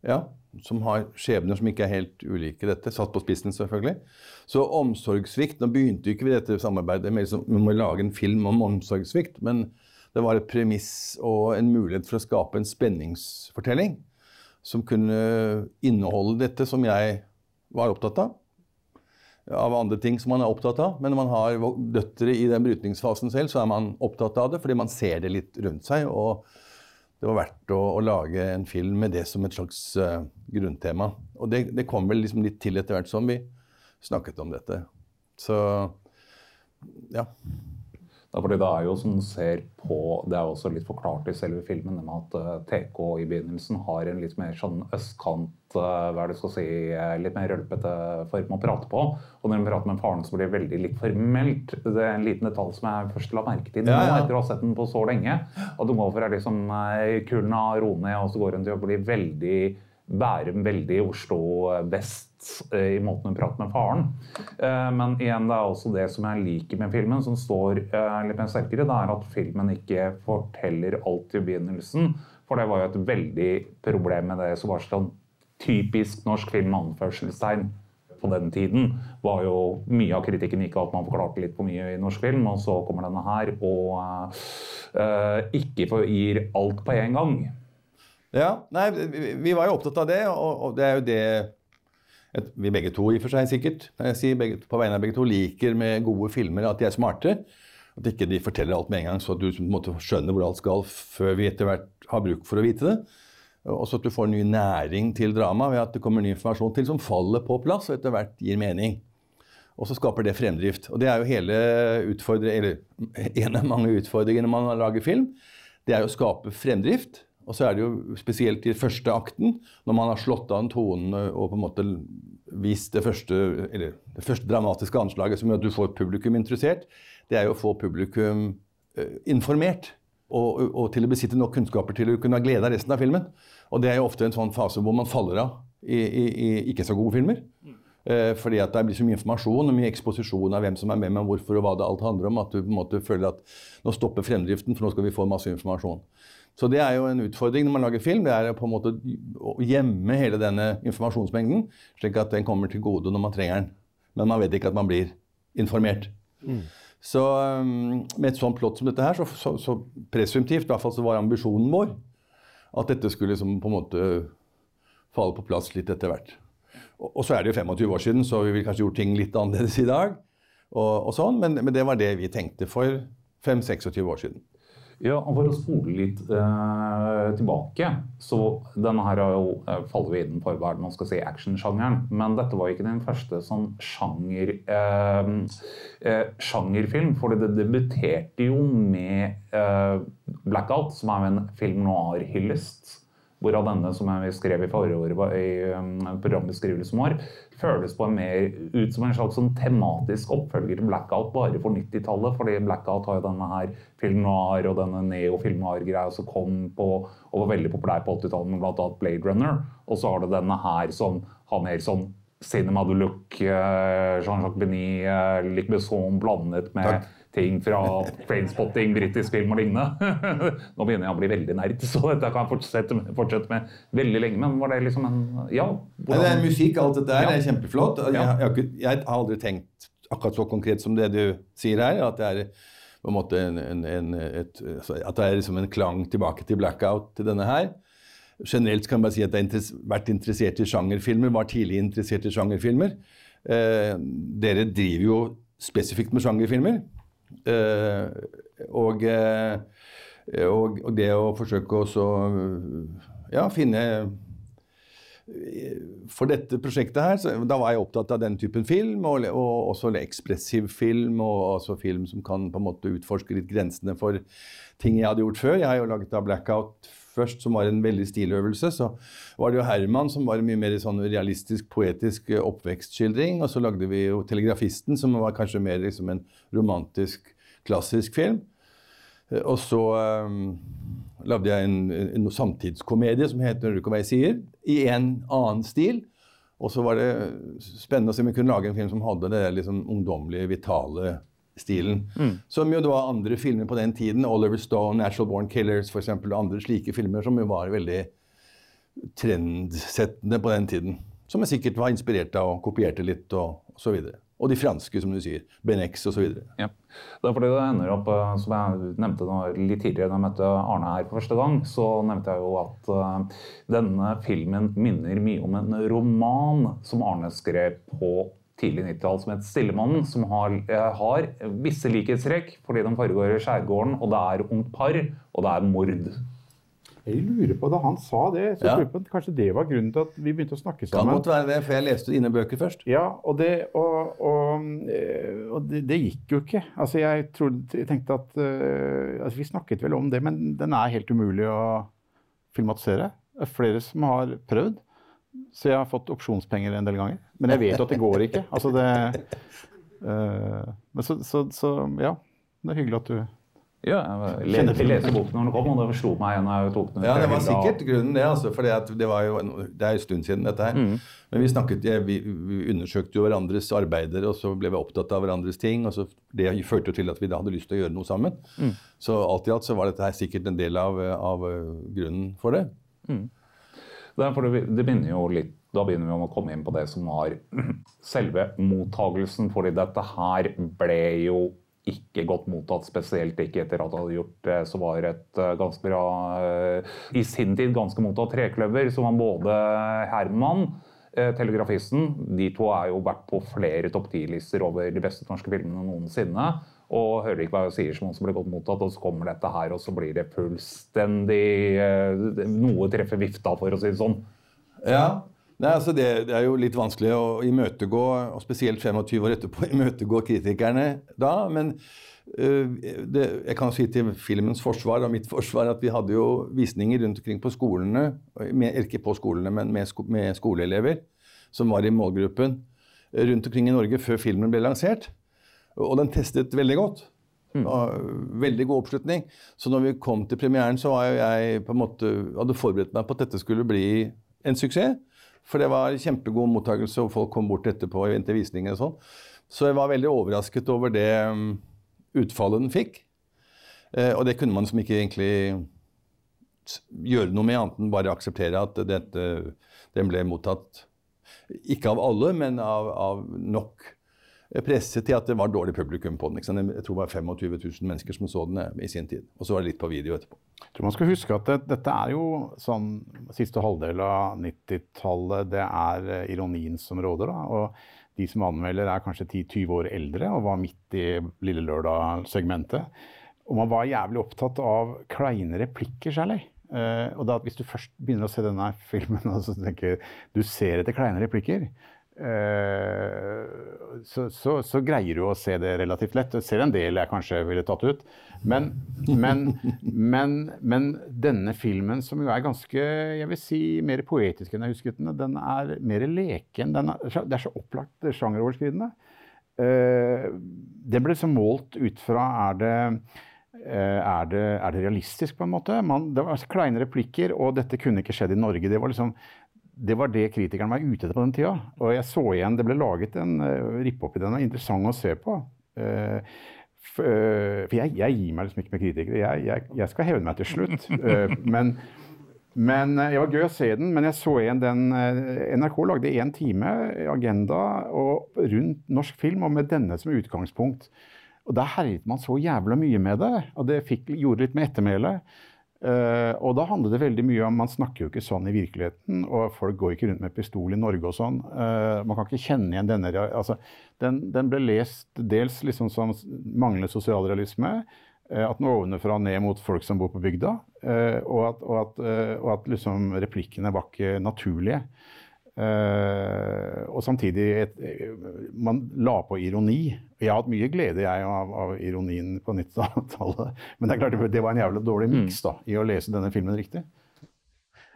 Ja, som har skjebner som ikke er helt ulike dette. Satt på spissen, selvfølgelig. Så omsorgssvikt Nå begynte ikke vi dette samarbeidet med liksom, vi må lage en film om omsorgssvikt, men det var et premiss og en mulighet for å skape en spenningsfortelling som kunne inneholde dette som jeg var opptatt av. Av andre ting som man er opptatt av. Men når man har døtre i den brytningsfasen selv, så er man opptatt av det fordi man ser det litt rundt seg. Og det var verdt å, å lage en film med det som et slags uh, grunntema. Og det, det kom vel liksom litt til etter hvert som vi snakket om dette. Så ja. Er fordi det er jo som du ser på Det er også litt forklart i selve filmen, med at eh, TK i begynnelsen har en litt mer sånn østkant eh, hva er det skal si, eh, Litt mer rølpete form å prate på. Og når de prater med faren, så blir det veldig litt formelt. Det er en liten detalj som jeg først la merke til nå, Ja, ja. etter å ha sett den på så lenge. At du går fra liksom kulen av Rone, og så går hun til å bli veldig Bærum veldig Oslo vest eh, i måten hun prater med faren. Eh, Men igjen, det er også det som jeg liker med filmen, som står eh, litt mer sterkere, det er at filmen ikke forteller alt i begynnelsen. For det var jo et veldig problem med det som var sånn typisk norsk film anførselstegn. på den tiden var jo mye av kritikken gikk av at man forklarte litt for mye i norsk film, og så kommer denne her og uh, ikke gir alt på en gang. Ja, nei, vi, var jo opptatt av det, og, og det er jo det et, vi begge to i og for seg sikkert, jeg sier begge, på vegne av begge to, liker med gode filmer at de er smarte. At ikke de forteller alt med en gang, så at du skjønne måte skjønner hvor alt skal før vi etter hvert har bruk for å vite det. Og så at du får ny næring til drama ved at det kommer ny informasjon til som faller på plass og etter hvert gir mening. Og så skaper det fremdrift. Og det er jo hele eller en av mange utfordringer når man lager film. Det er jo å skape fremdrift. Og så er det jo spesielt i første akten, når man har slått an tonene og på en måte vist det første, eller det første dramatiske anslaget som gjør at du får publikum interessert, det er jo å få publikum eh, informert. Og, og, til å besitte nok kunnskaper til å kunne ha glede av resten av filmen. Og det er jo ofte en sånn fase hvor man faller av i, i, i ikke så gode filmer. Eh, fordi at det blir så mye informasjon og mye eksposisjon av hvem som er med, men hvorfor og hva det alt handler om. At du på en måte føler at nå stopper fremdriften, for nå skal vi få masse informasjon. Så det er jo en utfordring når man lager film. Det er på en måte å gjemme hele denne informasjonsmengden, slik at den kommer til gode når man trenger den. Men man vet ikke at man blir informert. Mm. Så um, med et sånt plott som dette her, så, så, så presumptivt, i hvert fall så var ambisjonen vår at dette skulle liksom på en måte falle på plass litt etter hvert. Og, og, så er det jo 25 år siden, så vi ville kanskje gjort ting litt annerledes i dag. Og, og sånn, men, men, det var det vi tenkte for 5-26 år siden. Ja, og For å spole litt eh, tilbake så Denne her er jo, eh, faller jo innenfor hva man skal si actionsjangeren. Men dette var ikke den første sånn sjanger, eh, eh, sjangerfilm. For det debuterte jo med eh, 'Blackout', som er en film noir-hyllest. Hvorav denne, som jeg skrev i forrige år i um, programbeskrivelsen vår, føles på en mer ut som en slags sånn tematisk oppfølger til Blackout bare for 90-tallet. fordi Blackout har jo denne her film noir og denne neo-film noir-greia som kom på og var veldig populær på 80-tallet med bl.a. Blade Runner. Og så har det denne her som har mer sånn Cinema du look, eh, Jean-Jacques Benet, Luc Besson blandet med Takk ting fra trainspotting, britisk film og lignende. Nå begynner jeg å bli veldig nerd, så dette kan jeg fortsette med, fortsette med veldig lenge. Men var det liksom en Ja. Hvordan... Det er musikk, alt dette her. Ja. Det er kjempeflott. Jeg, jeg, jeg, har aldri tenkt akkurat så konkret som det du sier her. At det er på en måte en, en, en, et, altså, at det er liksom en klang tilbake til blackout til denne her. Generelt kan jeg bare si at jeg har vært interessert i sjangerfilmer, var tidlig interessert i sjangerfilmer. Eh, dere driver jo spesifikt med sjangerfilmer. Eh, og, eh, og, og, det å forsøke å ja, finne for dette prosjektet her, så, da var jeg opptatt av den typen film, og, og også ekspressiv film, og også film som kan på en måte utforske litt grensene for ting jeg hadde gjort før. Jeg har jo laget da Blackout først, som var en veldig stiløvelse. Så var det jo Herman som var mye mer sånn realistisk, poetisk oppvekstskildring. Og så lagde vi jo Telegrafisten, som var kanskje mer liksom en romantisk, klassisk film. Og så um, lagde jeg en, en, samtidskomedie som heter 'Når du ikke hva jeg sier', i en annen stil. Og så var det spennende å se om vi kunne lage en film som hadde det liksom ungdommelige, vitale stilen. Mm. Som jo det var andre filmer på den tiden, Oliver Stone, 'Natural Born Killers' for eksempel, og andre slike filmer som jo var veldig trendsettende på den tiden. Som jeg sikkert var inspirert av og kopierte litt og, og så videre. Og de franske, som du sier. Ben X osv. Ja. Det er fordi det ender opp, eh, som jeg nevnte litt tidligere da jeg møtte Arne her for første gang, så nevnte jeg jo at uh, denne filmen minner mye om en roman som Arne skrev på tidlig 90-tall som het Stillemannen, som har, eh, har visse likhetstrekk fordi de foregår i skjærgården, og det er ungt par, og det er mord. Jeg lurer på, Da han sa det, så ja. lurer på at kanskje det var grunnen til at vi begynte å snakke sammen. Kan godt være det, for jeg leste dine bøker først. Ja, og det, og, og, eh, og det, det gikk jo ikke. Altså, jeg, trodde, jeg tenkte at uh, altså, Vi snakket vel om det, men den er helt umulig å filmatisere. Det er flere som har prøvd. Så jeg har fått opsjonspenger en del ganger. Men jeg vet jo at det går ikke. Altså det, uh, men så, så, så, ja, det er hyggelig at du ja, jeg leste, leste boken når den kom, og det slo meg igjen. jeg tok den Ja, Det var sikkert grunnen, det. altså, for det, var jo, det er en stund siden, dette her. Mm. Men vi snakket, vi, vi, undersøkte jo hverandres arbeider, og så ble vi opptatt av hverandres ting. og så Det førte jo til at vi da hadde lyst til å gjøre noe sammen. Mm. Så alt i alt så var dette her sikkert en del av, av grunnen for det. Mm. For det, begynner jo litt, da begynner vi å komme inn på det som var selve mottagelsen. fordi dette her ble jo ikke godt mottatt, spesielt ikke etter at det hadde gjort det. Så var et eh, ganske bra eh, I sin tid ganske mottatt Trekløver, som var både Herman eh, telegrafisten. De to er jo vært på flere topp 10-lister over de beste norske filmene noensinne. Og hører ikke hva jeg sier som også ble godt mottatt, og så kommer dette her, og så blir det fullstendig eh, Noe treffer vifta, for å si det sånn. Ja. Nei, altså det, det er jo litt vanskelig å imøtegå, og spesielt 25 år etterpå, imøtegå kritikerne da. Men øh, det, jeg kan si til filmens forsvar og mitt forsvar at vi hadde jo visninger rundt omkring på skolene, med, ikke på skolene, men med, sko, med skoleelever som var i målgruppen rundt omkring i Norge før filmen ble lansert. Og den testet veldig godt. Mm. veldig god oppslutning. Så når vi kom til premieren, så var jeg måte, hadde forberedt meg på at dette skulle bli en suksess. For det var kjempegod mottakelse, og folk kom bort etterpå og ventet visninger og sånn. Så jeg var veldig overrasket over det um, utfallet den fikk. Eh, og det kunne man som ikke egentlig gjøre noe med, annet enn bare akseptere at dette, den ble mottatt ikke av alle, men av, av nok presse til at det var dårlig publikum på den. Jeg tror det var 25 000 mennesker som så den eh, i sin tid. Og så var det litt på video etterpå. Jeg tror man skal huske at det, dette er jo sånn siste halvdel av 90-tallet. Det er eh, ironien som råder. da, og De som anmelder er kanskje 10-20 år eldre og var midt i Lille Lørdag-segmentet. Og man var jævlig opptatt av kleine replikker særlig. Uh, og da Hvis du først begynner å se denne filmen og så tenker du ser etter kleine replikker, eh, så, så, så greier du å se det relativt lett. Jeg ser en del jeg kanskje ville tatt ut. Men, men, men, men denne filmen, som jo er ganske jeg vil si, mer poetisk enn jeg husket den, den er mer leken. Den er, det er så opplagt sjangeroverskridende. Eh, den ble liksom målt ut fra er det, eh, er det, er det realistisk, på en måte? Man, det var kleine replikker, og dette kunne ikke skjedd i Norge. Det var liksom det var det kritikerne var ute etter på den tida. Og jeg så igjen, det ble laget en uh, rippe opp i den, interessant å se på. Uh, for, uh, for jeg, jeg gir meg liksom ikke med kritikere. Jeg, jeg, jeg skal hevne meg til slutt. Eh, men men eh, Det var gøy å se den, men jeg så igjen den eh, NRK lagde én time agenda og rundt norsk film, og med denne som utgangspunkt. Og Der herjet man så jævla mye med det, og det fikk, gjorde litt med ettermæle. Eh, og da handlet det veldig mye om Man snakker jo ikke sånn i virkeligheten, og folk går ikke rundt med pistol i Norge og sånn. Uh, man kan ikke kjenne igjen denne altså, den, den ble lest dels liksom som manglende sosialrealisme. Uh, At den ovenfra og ned mot folk som bor på bygda. Og at, og at, og at liksom replikkene var ikke naturlige. Eh, og samtidig et, Man la på ironi. Jeg har hatt mye glede jeg av, av ironien på 90-tallet. Men det er klart det var en jævlig dårlig miks da, i å lese denne filmen riktig.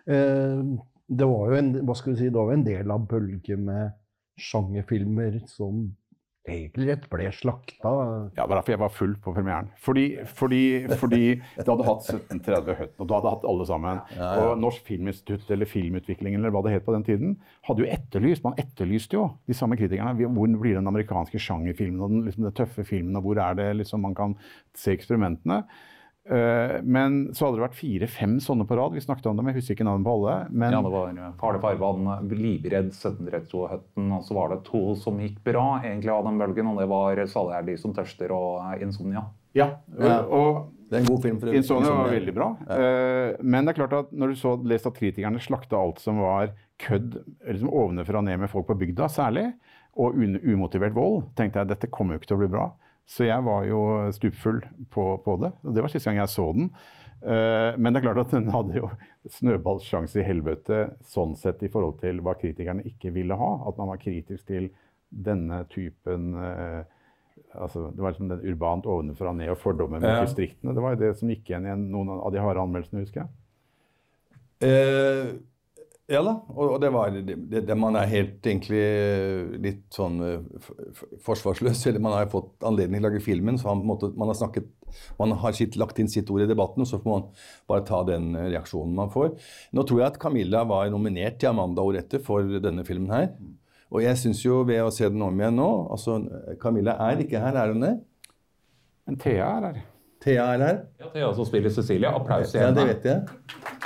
Eh, det var jo en, hva skal vi si, det var en del av bølgen med sjangerfilmer som egentlig rett ble slakta. Ja, det var derfor jeg var full på premieren. Fordi, fordi, fordi det hadde hatt 1730 Høtten, og du hadde hatt alle sammen. Ja, ja. Og Norsk Filminstitutt eller Filmutviklingen eller hva det het på den tiden, hadde jo etterlyst Man etterlyste jo de samme kritikerne. Hvor blir den amerikanske sjangerfilmen og den, liksom, den tøffe filmen, og hvor er det liksom man kan se eksperimentene? Eh, men så hadde det vært fire-fem sånne på rad. Vi snakket om dem, jeg husker ikke navnet på alle. Men Ja, det var eh, Farlig farvann, Livredd, 1732 Høtten, og så var det to som gikk bra egentlig av den bølgen, og det var 'Salig er de som tørster' og eh, 'Insomnia'. Ja, Ja. og Det er en god film. for. Insomnia var veldig bra. Ja. men det er klart at når du så leste at kritikerne slakta alt som var kødd liksom ovenfra og ned med folk på bygda, særlig, og un umotivert vold, tenkte jeg dette kommer jo ikke til å bli bra. Så jeg var jo stupfull på, på det. og Det var siste gang jeg så den. Uh, men det er klart at den hadde jo snøballsjanse i helvete sånn sett i forhold til hva kritikerne ikke ville ha. At man var kritisk til denne typen uh, altså Det var liksom den urbant ovenfra og ned og fordommen mot Ja. distriktene. Det var jo det som gikk igjen i noen av de harde anmeldelsene, husker jeg. Eh, ja da, og, og det var det, det, Man er helt egentlig eh, litt sånn eh, forsvarsløs. Eller man har fått anledning til å lage filmen, så han, på en måte, man har snakket Man har sitt, lagt inn sitt ord i debatten, og så får man bare ta den eh, reaksjonen man får. Nå tror jeg at Camilla var nominert til Amanda året etter for denne filmen her. Og jeg syns jo ved å se den om igjen nå altså Camilla er ikke her, er hun det? Men Thea er her. Thea er her? Ja, Thea som spiller Cecilie. Applaus igjen. Ja, det vet jeg.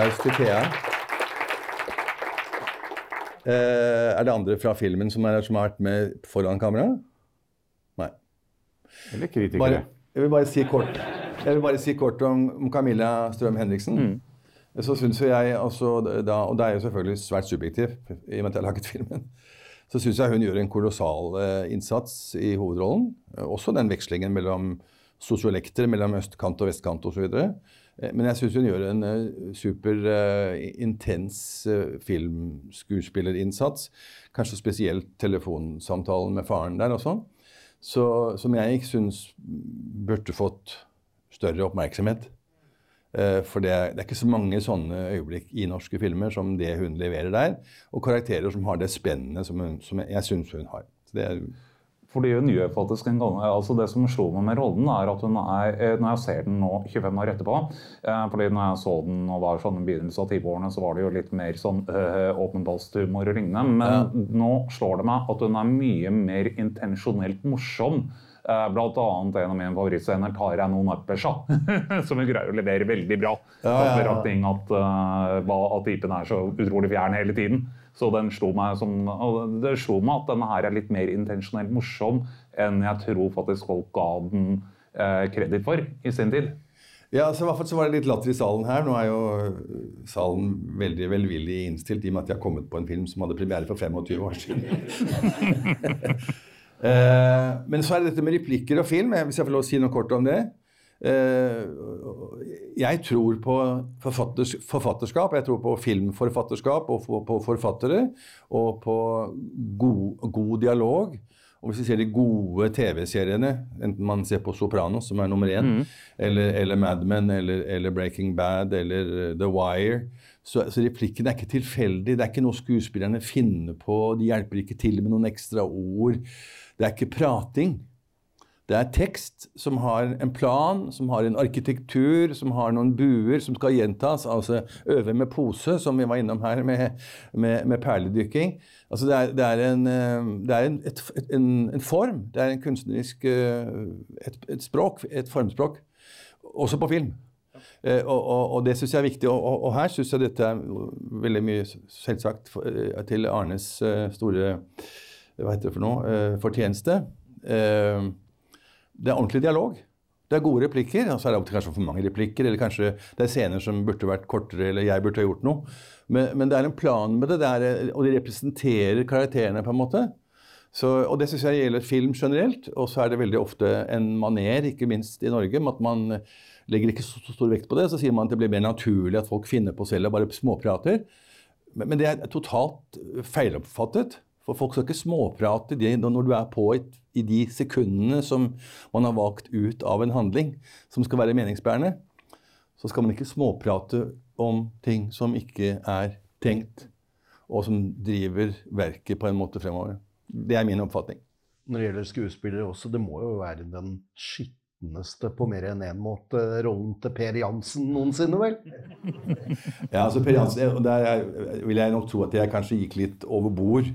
Applaus til Thea. Eh, er det andre fra filmen som, er, som har vært med foran kamera? Nei. Eller kritikere. Bare, jeg vil bare si kort, bare si kort om, om Camilla Strøm Henriksen. Så syns jo jeg, altså, da, og det er jo selvfølgelig svært subjektivt, i og med at jeg har laget filmen, så syns jeg hun gjør en kolossal eh, innsats i hovedrollen. Eh, Også den vekslingen mellom sosiolekter, mellom østkant og vestkant osv. Men jeg syns hun gjør en eh, super uh, intens uh, filmskuespillerinnsats. Kanskje spesielt telefonsamtalen med faren der og sånn. Så, som jeg ikke syns burde fått større oppmerksomhet. Uh, For det det er ikke så mange sånne øyeblikk i norske filmer som det hun leverer der. Og karakterer som har det spennet som, hun, som jeg syns hun har. Så det er Fordi hun gjør faktisk en gang, altså Det som slo meg med rollen, er at hun er eh, Når jeg ser den nå 25 år etterpå eh, fordi når jeg så den og var sånn i begynnelsen av 10-årene, så var det jo litt mer sånn øh, åpenbalsthumor og lignende. Men nå slår det meg at hun er mye mer intensjonelt morsom. Eh, Blant annet en av mine favorittscener tar jeg noen appersa, som hun greier å levere veldig bra. Ja, ja, ja. At, uh, hva- at typen er så utrolig fjern hele tiden. Så den slo meg som, det slo meg at denne her er litt mer intensjonelt morsom enn jeg tror faktisk folk ga den eh, kreditt for i sin tid. Ja, så i hvert fall så var det litt latter i salen her. Nå er jo øh, salen veldig velvillig innstilt i og med at jeg har kommet på en film som hadde premiere for 25 år siden. Eh, men så er det dette med replikker og film, eh, hvis jeg får lov å si noe kort om det. Eh, jeg tror på forfatters, forfatterskap, jeg tror på filmforfatterskap og på, på forfattere. Og på god, god dialog. Og hvis vi ser de gode TV-seriene, enten man ser på Sopranos, som er nummer én, Mm. eller, eller Mad Men, eller, eller Breaking Bad, eller eh, The Wire, så, så replikken er ikke tilfeldig. Det er ikke noe skuespillerne finner på. De hjelper ikke til med noen ekstra ord. Det er ikke prating. Det er tekst som har en plan, som har en arkitektur, som har noen buer som skal gjentas. Altså øve med pose, som vi var innom her med, med, med perledykking. Altså det er, det er, en, eh, det er en, et, en, en form. Det er en kunstnerisk eh, et, et språk, et formspråk. Også på film. Eh, og, og, og det syns jeg er viktig. Og, og, her syns jeg dette er veldig mye selvsagt til Arnes store hva heter det for noe, fortjeneste. Det er ordentlig dialog. Det er gode replikker, og så er det av kanskje for mange replikker, eller kanskje det er scener som burde vært kortere, eller jeg burde ha gjort noe. Men, men det er en plan med det, det er, og de representerer karakterene på en måte. Så, og det syns jeg gjelder film generelt. Og så er det veldig ofte en maner, ikke minst i Norge, med at man legger ikke så stor vekt på det. Så sier man at det blir mer naturlig at folk finner på selv og bare småprater. Men, men det er totalt feiloppfattet. For folk skal ikke småprate de, når du er på et, i de sekundene som man har valgt ut av en handling som skal være meningsbærende. Så skal man ikke småprate om ting som ikke er tenkt, og som driver verket på en måte fremover. Det er min oppfatning. Når det gjelder skuespillere også, det må jo være den skitneste på mer enn én måte rollen til Per Jansen noensinne, vel? Ja, altså Per Jansen, Der er, vil jeg nok tro at jeg kanskje gikk litt over bord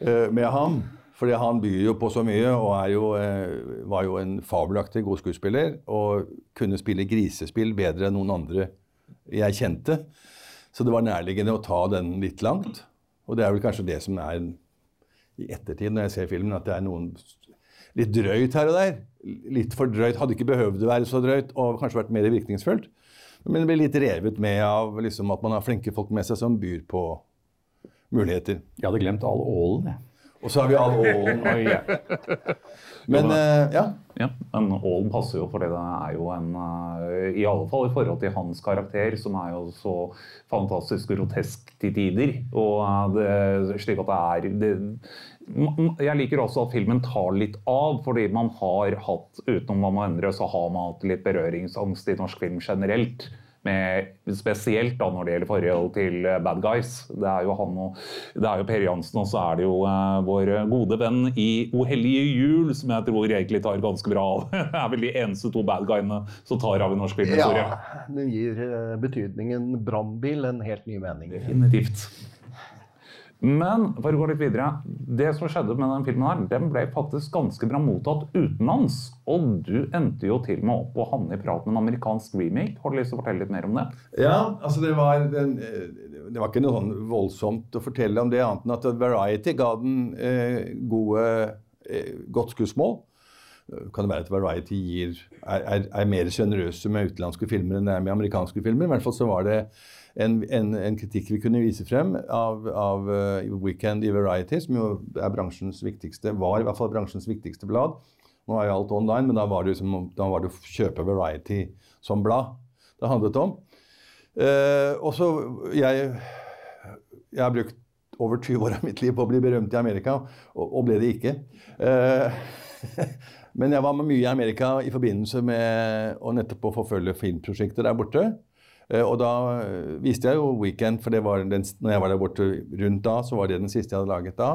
med ham. Fordi han byr jo på så mye og jo, eh, var jo en fabelaktig god skuespiller. Og kunne spille grisespill bedre enn noen andre jeg kjente. Så det var nærliggende å ta den litt langt. Og det er vel kanskje det som er i ettertid, når jeg ser filmen, at det er noen litt drøyt her og der. Litt for drøyt. Hadde ikke behøvd å være så drøyt, og kanskje vært mer virkningsfullt. Men det blir litt revet med av liksom, at man har flinke folk med seg som byr på muligheter. Jeg hadde glemt all ålen, jeg. Og så har vi all ålen. Oi, ja. Men eh, ja. Ja, men Ålen passer jo fordi det er jo en eh, I alle fall i forhold til hans karakter, som er jo så fantastisk grotesk til tider. Og eh, det, slik at det er det, Jeg liker også at filmen tar litt av, fordi man har hatt, utenom hva man endrer, så har man hatt litt berøringsangst i norsk film generelt. Med, spesielt da når det gjelder forhold til eh, bad guys. Det er jo han og det er jo Per Jansen, og så er det jo uh, vår gode venn i O hellige jul, som jeg tror egentlig tar ganske bra av. Det er vel de eneste to bad guyene som tar av i norsk filmhistorie. Ja, det gir uh, betydningen brannbil en helt ny mening. Definitivt. Men for å gå litt videre, det som skjedde med den filmen her, den ble faktisk ganske bra mottatt utenlands. Og du endte jo til med opp å havne i prat med en amerikansk remake. Har du lyst til å fortelle litt mer om det? Ja, altså det var, den, eh, det var ikke noe sånn voldsomt å fortelle om det, annet enn at Variety ga den eh, gode, eh, godt skussmål. Kan det være at Variety gir, er, er, er mer sjenerøse med utenlandske filmer enn det er med amerikanske filmer? I hvert fall så var det en, en, en kritikk vi kunne vise frem av, av uh, Weekend i Variety, som jo er bransjens viktigste, var i hvert fall bransjens viktigste blad. Nå er jo alt online, men da var det, jo å kjøpe Variety som blad det handlet om. Uh, og så jeg, jeg har brukt over 20 år av mitt liv på å bli berømt i Amerika, og, og ble det ikke. Uh, men jeg var med mye i Amerika i forbindelse med å nettopp forfølge filmprosjekter der borte. Eh, og da viste jeg jo Weekend, for det var den, når jeg var der borte rundt da, så var det den siste jeg hadde laget da.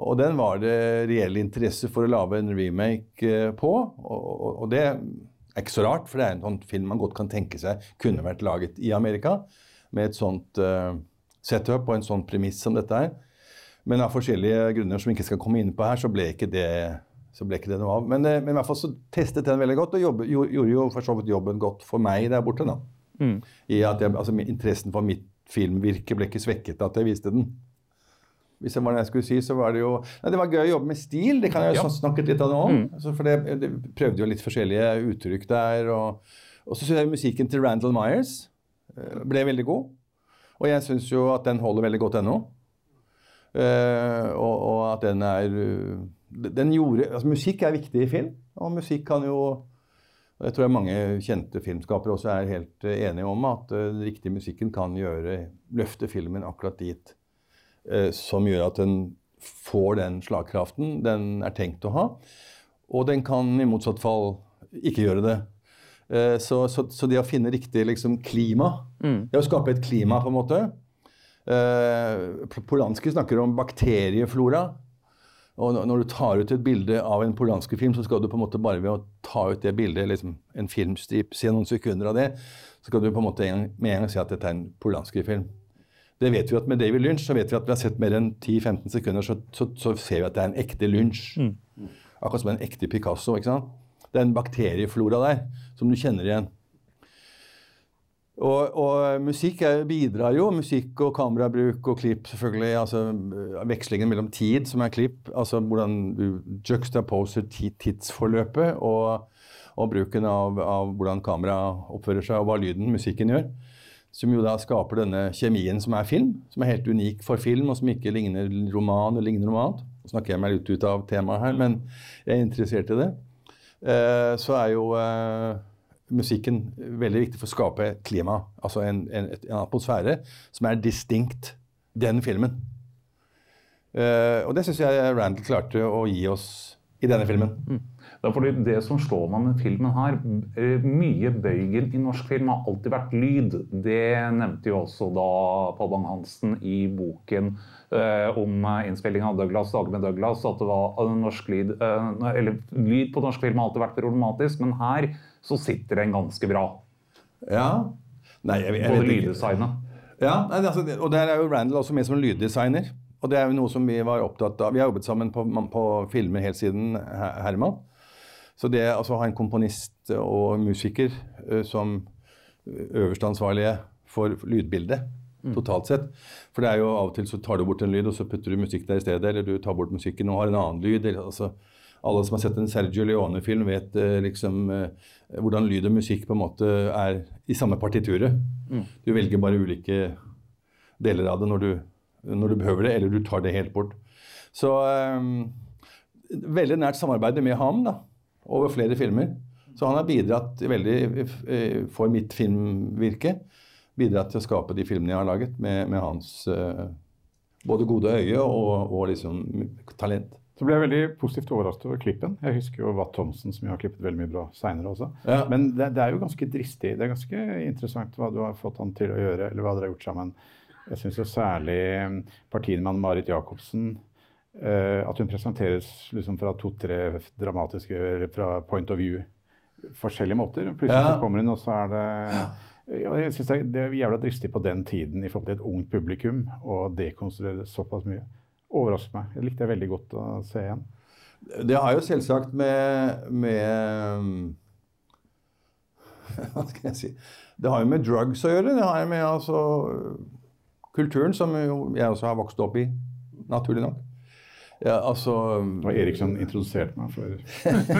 Og den var det reell interesse for å lage en remake eh, på. Og, og, og det er ikke så rart, for det er en sånn film man godt kan tenke seg kunne vært laget i Amerika. Med et sånt uh, setup og en sånn premiss som dette er. Men av forskjellige grunner som vi ikke skal komme inn på her, så ble ikke det, ble ikke det noe av. Men, men, i hvert fall så testet den veldig godt, og jobbe, gjorde jo for så vidt jobben godt for meg der borte. da. Mm. I at jeg, altså, Interessen for mitt filmvirke ble ikke svekket av at jeg viste den. Hvis det var det jeg skulle si, så var det jo nei, Det var gøy å jobbe med stil. Det kan jeg jo ja. snakket litt om. Mm. Altså, for det, det, prøvde jo litt forskjellige uttrykk der. Og, og så syns jeg musikken til Randall Myers uh, ble veldig god. Og jeg syns jo at den holder veldig godt ennå. Uh, og, og, at den er uh, den gjorde, altså Musikk er viktig i film, og musikk kan jo og jeg tror mange kjente filmskapere også er helt eh, enige om at uh, den riktige musikken kan gjøre, løfte filmen akkurat dit uh, som gjør at den får den slagkraften den er tenkt å ha. Og den kan i motsatt fall ikke gjøre det. Så, så, så, det å finne riktig liksom, klima, mm. det å skape et klima, på en måte Polanski snakker om bakterieflora. Og når du tar ut et bilde av en polanske film, så skal du på en måte bare ved å ta ut det bildet, liksom en filmstrip, se noen sekunder av det, så skal du på en måte med en gang si at dette er en polanske film. Det vet vi at Med David Lynch så vet vi at vi har sett mer enn 10-15 sekunder, så, så, så, ser vi at det er en ekte Lynch. Mm. Akkurat som en ekte Picasso. ikke sant? Det er en bakterieflora der som du kjenner igjen. Og, og, musikk bidrar jo. Musikk og kamerabruk og klipp, selvfølgelig. altså Vekslingen mellom tid, som er klipp, altså hvordan du juxtaposer tidsforløpet, og, og bruken av, av, hvordan kamera oppfører seg, og hva lyden, musikken, gjør. Som jo da skaper denne kjemien som er film, som er helt unik for film, og som ikke ligner roman eller ligner noe annet. Nå snakker jeg meg litt ut av temaet her, men jeg er interessert i det. Eh, så er jo eh, musikken veldig viktig for å skape klima, altså en, en, en atmosfære som er distinkt den filmen. Uh, og det syns jeg Randall klarte å gi oss i denne filmen. Mm. Det er fordi det som slår meg med filmen her, eh, Mye bøygen i norsk film har alltid vært lyd. Det nevnte jo også da Paul Bang-Hansen i boken eh, om innspilling av Douglas, Dager med Douglas, at det var norsk lyd, eh, eller, lyd på norsk film har alltid vært problematisk. Men her så sitter den ganske bra. Ja. Nei, jeg, jeg Både lyddesignet. Ja, altså, og der er jo Randall også med som lyddesigner. Og det er jo noe som vi var opptatt av. Vi har jobbet sammen på, på filmer helt siden Herman. Så det altså, å ha en komponist og musiker uh, som øverste ansvarlige for lydbildet mm. totalt sett. For det er jo av og til så tar du bort en lyd, og så putter du musikk der i stedet. Eller du tar bort musikken og har en annen lyd. Eller, altså, alle som har sett en Sergio Leone-film, vet uh, liksom uh, hvordan lyd og musikk på en måte er i samme partituret. Mm. Du velger bare ulike deler av det når du, når du, behøver det, eller du tar det helt bort. Så um, veldig nært samarbeid med ham da, over flere filmer. Så han har bidratt veldig for mitt filmvirke. Bidratt til å skape de filmene jeg har laget, med, med hans uh, både gode øye og, og liksom talent. Så ble jeg veldig positivt overrasket over klippen. Jeg husker jo Watt Thomsen, som jo har klippet veldig mye bra seinere også. Ja. Men det, det, er jo ganske dristig. Det er ganske interessant hva du har fått han til å gjøre, eller hva dere har gjort sammen. Jeg syns jo særlig partinemann med Marit Jacobsen uh, At hun presenteres liksom fra to-tre dramatiske Fra point of view forskjellige måter. Plutselig ja. så kommer hun, og så er det Ja, jeg synes det, det er jævla dristig på den tiden i forhold til et ungt publikum å dekonstruere såpass mye. Overrasker meg. Det likte jeg veldig godt å se igjen. Det har jo selvsagt med, med Hva skal jeg si Det har jo med drugs å gjøre. Det har jo med altså, kulturen, som jeg også har vokst opp i, naturlig nok. Ja, altså Det var Erik som introduserte meg for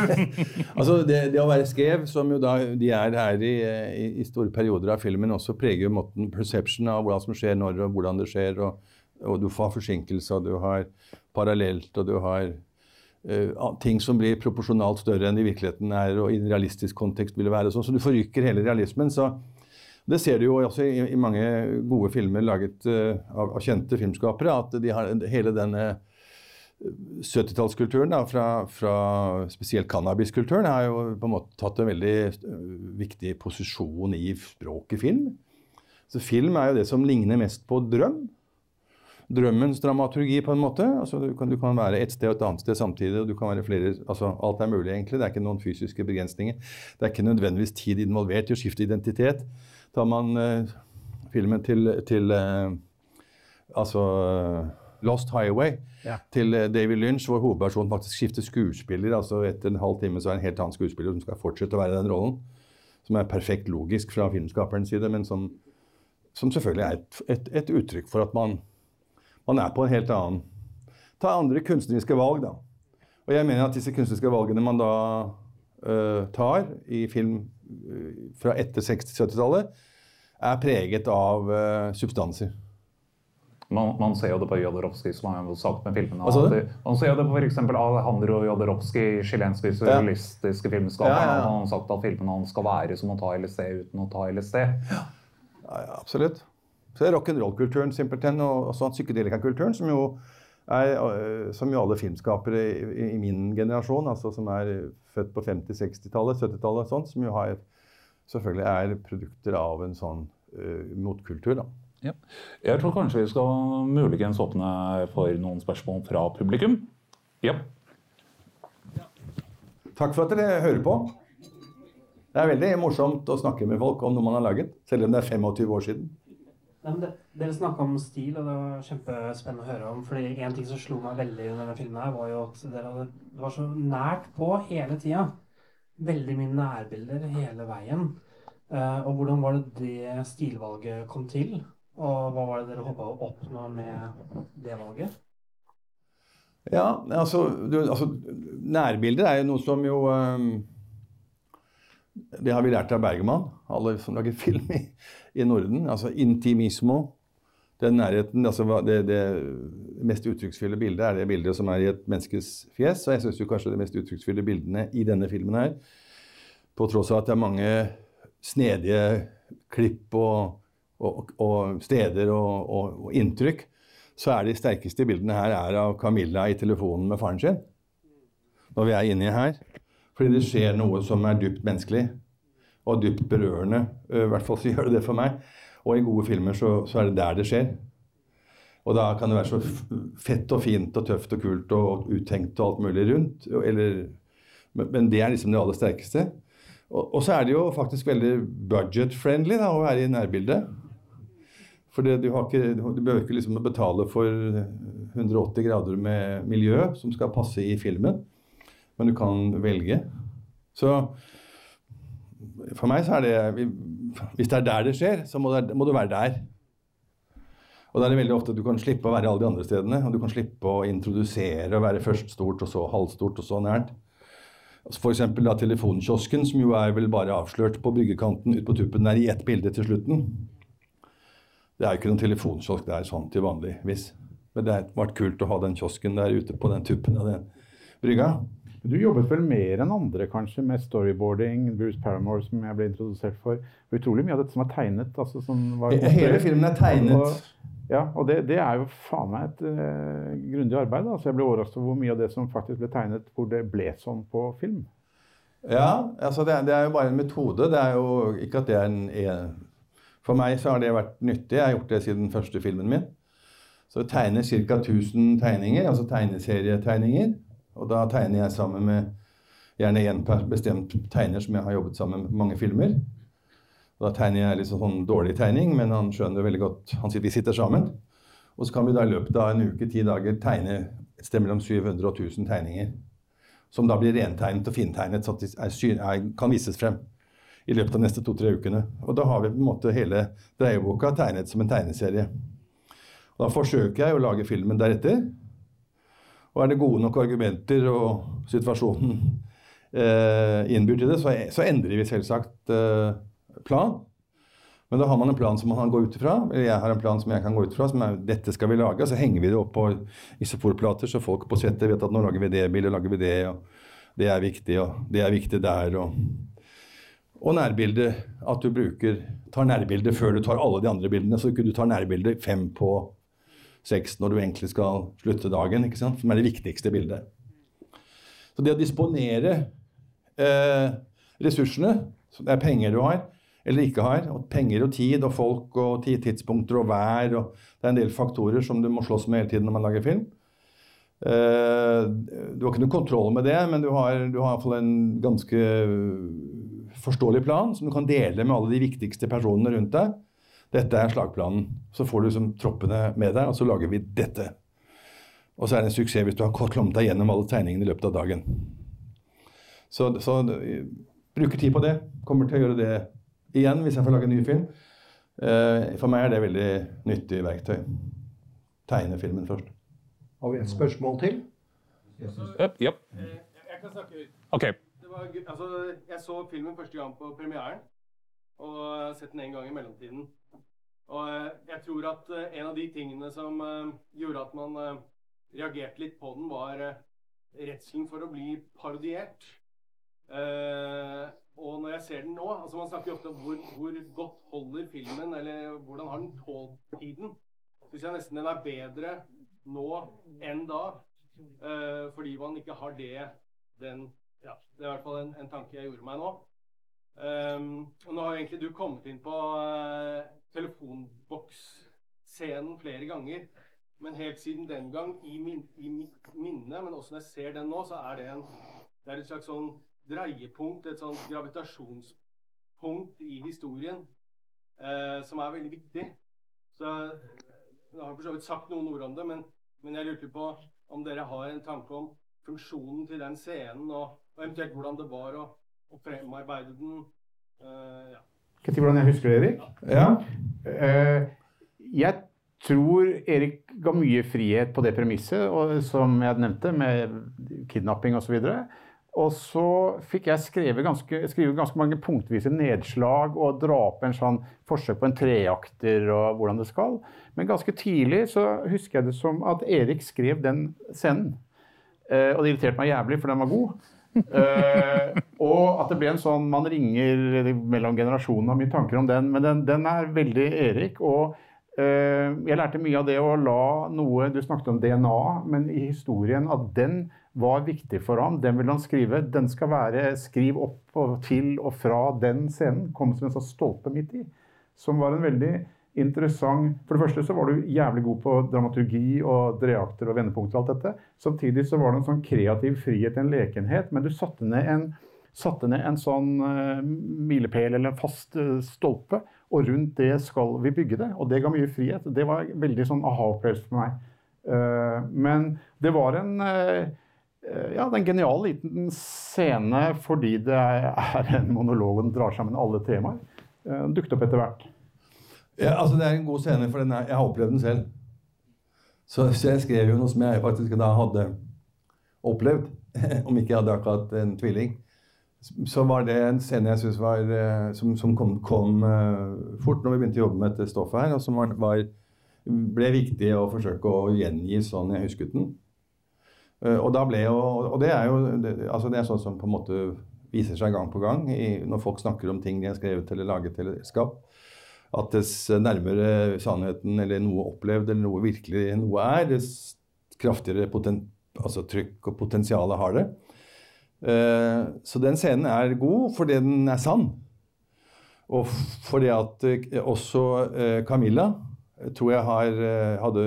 altså det, det, å være skrev, som jo da de er her i, i, i store perioder av filmen, også preger jo måten perception av hva som skjer når og hvordan det skjer. Og, og du får forsinkelse, og du har parallelt, og du har uh, ting som blir proporsjonalt større enn i virkeligheten er, og i en realistisk kontekst vil det være. Sånn, så du forrykker hele realismen. så det ser du jo også i, i mange gode filmer laget uh, av, av, kjente filmskapere, at de har hele denne 70-tallskulturen, fra, fra, spesielt cannabiskulturen, har jo på en måte tatt en veldig viktig posisjon i språket film. Så film er jo det som ligner mest på drøm. Drømmens dramaturgi, på en måte. Altså, du, kan, du kan være et sted og et annet sted samtidig. og du kan være flere, altså Alt er mulig, egentlig. Det er ikke noen fysiske begrensninger. Det er ikke nødvendigvis tid involvert i å skifte identitet. Tar man uh, filmen til, til uh, altså Lost Highway ja. til David Lynch, hvor hovedpersonen faktisk skifter skuespiller. altså Etter en halv time så er det en helt annen skuespiller som skal fortsette å være den rollen. Som er perfekt logisk fra filmskaperens side, men som, som selvfølgelig er et, et, et, uttrykk for at man, man er på en helt annen Ta andre kunstneriske valg, da. Og jeg mener at disse kunstneriske valgene man da uh, tar i film uh, fra etter 60-70-tallet, er preget av uh, substanser. Man, man, ser jo det på Jodorowsky, som har sagt med filmene. At, man ser jo det på f.eks. Alejandro Jodorowsky, chilensk surrealistiske ja. filmskaper. Ja, ja, ja. Han har sagt at filmene hans skal være som å ta LSD uten å ta LSD. Ja, ja absolutt. Så det er rock'n'roll-kulturen simpelthen, og sånn psykedelikakulturen, som jo er øh, som jo alle filmskapere i, i, min generasjon, altså som er født på 50-, 60-tallet, 70-tallet, sånn, som jo har, selvfølgelig er produkter av en sånn uh, motkultur. da. Ja. Jeg tror kanskje vi skal muligens åpne for noen spørsmål fra publikum. Ja. Takk for at dere hører på. Det er veldig morsomt å snakke med folk om noe man har laget, selv om det er 25 år siden. Nei, det, dere snakka om stil, og det var kjempespennende å høre om. fordi En ting som slo meg veldig under denne filmen, her var jo at dere hadde, var så nært på hele tida. Veldig mye nærbilder hele veien. Uh, og hvordan var det det stilvalget kom til? Og hva var det dere håpa å oppnå med det valget? Ja, altså, du, altså Nærbilder er jo noe som jo um, Det har vi lært av Bergman, alle som lager film i, i Norden. Altså intimismo. Den nærheten, altså det, det, mest uttrykksfulle bildet er det bildet som er i et menneskes fjes. Og jeg syns kanskje de mest uttrykksfulle bildene i denne filmen her, på tross av at det er mange snedige klipp og og, og steder og, og, inntrykk, så er de sterkeste bildene her er av Camilla i telefonen med faren sin. Når vi er inni her. Fordi det skjer noe som er dypt menneskelig. Og dypt berørende. I hvert fall så gjør det det for meg. Og i gode filmer så, så er det der det skjer. Og da kan det være så fett og fint og tøft og kult og uttenkt og alt mulig rundt. Eller, men det er liksom det aller sterkeste. Og, og så er det jo faktisk veldig budget-friendly å være i nærbildet. For du, ikke, du behøver ikke liksom å betale for 180 grader med miljø som skal passe i filmen, men du kan velge. Så for meg så er det Hvis det er der det skjer, så må, det, må du være der. Og da er det veldig ofte at du kan slippe å være alle de andre stedene. Og du kan slippe å introdusere og være først stort, og så halvstort, og så nært. F.eks. telefonkiosken, som jo er vel bare avslørt på byggekanten ut på tuppen der i ett bilde til slutten. Det er jo ikke noen telefonkiosk der sånn til vanligvis. Men det har vært kult å ha den kiosken der ute på den tuppen av den brygga. Du jobbet vel mer enn andre kanskje med storyboarding, Bruce Paramore, som jeg ble introdusert for. Utrolig mye av dette som er tegnet. Altså, som var Hele filmen er tegnet. Og, ja, og det, det, er jo faen meg et uh, grundig arbeid. Altså, jeg ble overrasket over hvor mye av det som faktisk ble tegnet, hvor det ble sånn på film. Ja, altså det, det er jo bare en metode. Det er jo ikke at det er en, en for meg så har det vært nyttig. Jeg har gjort det siden første filmen min. Så jeg tegner ca. 1000 tegninger, altså tegneserietegninger. Og da tegner jeg sammen med gjerne én bestemt tegner som jeg har jobbet sammen med mange filmer. Da tegner jeg litt sånn dårlig tegning, men han skjønner veldig godt han sitter, Vi sitter sammen. Og så kan vi da i løpet av en uke, ti dager, tegne et sted mellom 700 og 1000 tegninger. Som da blir rentegnet og fintegnet, så de kan vises frem i løpet av neste to-tre ukene. Og da har vi på en måte hele dreieboka tegnet som en tegneserie. Og da forsøker jeg å lage filmen deretter. Og er det gode nok argumenter og situasjonen eh, innbyr til det, så, så endrer vi selvsagt eh, plan. Men da har man en plan som man kan gå ut ifra. Eller jeg har en plan som jeg kan gå ut ifra, som er dette skal vi lage. Så henger vi det opp på isoporplater, så folk på settet vet at nå lager vi det bildet, lager vi det, og det er viktig, og det er viktig der, og og nærbildet, at du bruker, tar nærbildet før du tar alle de andre bildene. Så ikke du tar nærbildet fem på seks når du egentlig skal slutte dagen, ikke sant? som er det viktigste bildet. Så det å disponere eh, ressursene, det er penger du har eller ikke har, og penger og tid og folk og ti- tidspunkter og vær og Det er en del faktorer som du må slåss med hele tiden når man lager film. Eh, du har ikke noe kontroll med det, men du har, du har i hvert fall en ganske forståelig plan som du kan dele med alle de viktigste personene rundt deg. Dette er slagplanen. Så får du liksom troppene med deg, og så lager vi dette. Og så er det en suksess hvis du har klommet deg gjennom alle tegningene i løpet av dagen. Så, så eh, bruker tid på det. Kommer til å gjøre det igjen hvis jeg får lage en ny film. Eh, For meg er det veldig nyttig verktøy. Tegne filmen først. Har vi et spørsmål til? Yep, yep. Jeg kan snakke ut. Ok. Det var, altså, jeg så filmen første gang på premieren, og har sett den en gang i mellomtiden. Og eh, jeg tror at eh, en av de tingene som eh, gjorde at man reagerte litt på den, var redselen for å bli parodiert. Og når jeg ser den nå altså Man snakker jo ofte om hvor, hvor godt holder filmen, eller hvordan har den tålt tiden. Syns jeg nesten den er bedre nå enn da. fordi man ikke har det den ja, Det er i hvert fall en, en tanke jeg gjorde meg nå. Um, og nå har egentlig du kommet inn på telefonboksscenen flere ganger. Men helt siden den gang, i, min, i mitt minne, men også når jeg ser den nå, så er det, en, det er et slags sånn dreiepunkt, et sånn gravitasjonspunkt i historien, eh, som er veldig viktig. Så jeg har for så vidt sagt noen ord om det, men, men jeg lurte på om dere har en tanke om funksjonen til den scenen, og, og eventuelt hvordan det var å fremarbeide den. Eh, ja. Skal jeg si hvordan jeg husker det, Erik? Ja. Eh, jeg tror Erik ga mye frihet på det premisset, og, som jeg nevnte, med kidnapping osv. Og så fikk jeg skrevet ganske, skrevet ganske mange punktvise nedslag og dra opp en sånn forsøk på en treakter og hvordan det skal. Men ganske tidlig så husker jeg det som at Erik skrev den scenen. Eh, og det irriterte meg jævlig, for den var god. Eh, og at det ble en sånn Man ringer mellom generasjonene har mye tanker om den. Men den, den er veldig Erik. Og eh, jeg lærte mye av det å la noe Du snakket om DNA, men i historien at den var viktig for ham. Den vil han skrive. Den skal være skriv opp og til og fra den scenen. Kom som en sånn stolpe midt i. Som var en veldig interessant For det første så var du jævlig god på dramaturgi og dreakter og vendepunkter og alt dette. Samtidig så var det en sånn kreativ frihet, en lekenhet, men du satte ned en, satte ned en sånn uh, milepæl eller en fast uh, stolpe, og rundt det skal vi bygge det. Og det ga mye frihet. Det var veldig sånn aha-opplevelse for meg. Uh, men det var en ja, det er en genial liten scene fordi det er en monolog og den drar sammen alle temaer. Uh, dukket opp etter hvert. Ja, altså Det er en god scene, for er, jeg har opplevd den selv. Så, så jeg skrev jo noe som jeg faktisk da hadde opplevd, om ikke jeg hadde akkurat en tvilling. Så var det en scene jeg synes var, eh, som, som kom, kom eh, fort når vi begynte å jobbe med dette stoffet her, og som var, var, ble viktig å forsøke å gjengi sånn jeg husket den. Eh, Og da ble jo, og det er jo altså det er sånn som på en måte viser seg gang på gang i, når folk snakker om ting de har skrevet eller laget eller skapt. At dess nærmere sannheten eller noe opplevd eller noe virkelig noe er, dess kraftigere altså trykk og potensial har det. Eh, Så den scenen er god fordi den er sann. Og fordi at eh, også eh, Camilla tror jeg har, hadde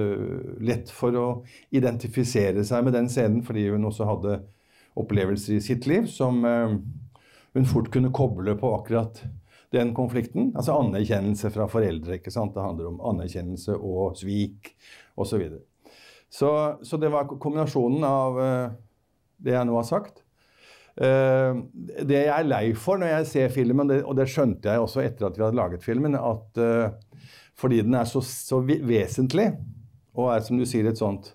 lett for å identifisere seg med den scenen, fordi hun også hadde opplevelser i sitt liv som hun fort kunne koble på akkurat den konflikten. Altså anerkjennelse fra foreldre. ikke sant? Det handler om anerkjennelse og svik osv. Så, videre. så Så det var kombinasjonen av eh, det jeg nå har sagt. Eh, det jeg er lei for når jeg ser filmen, og det skjønte jeg også etter at vi hadde laget filmen, at eh, fordi den er så, så vesentlig, og er som du sier et sånt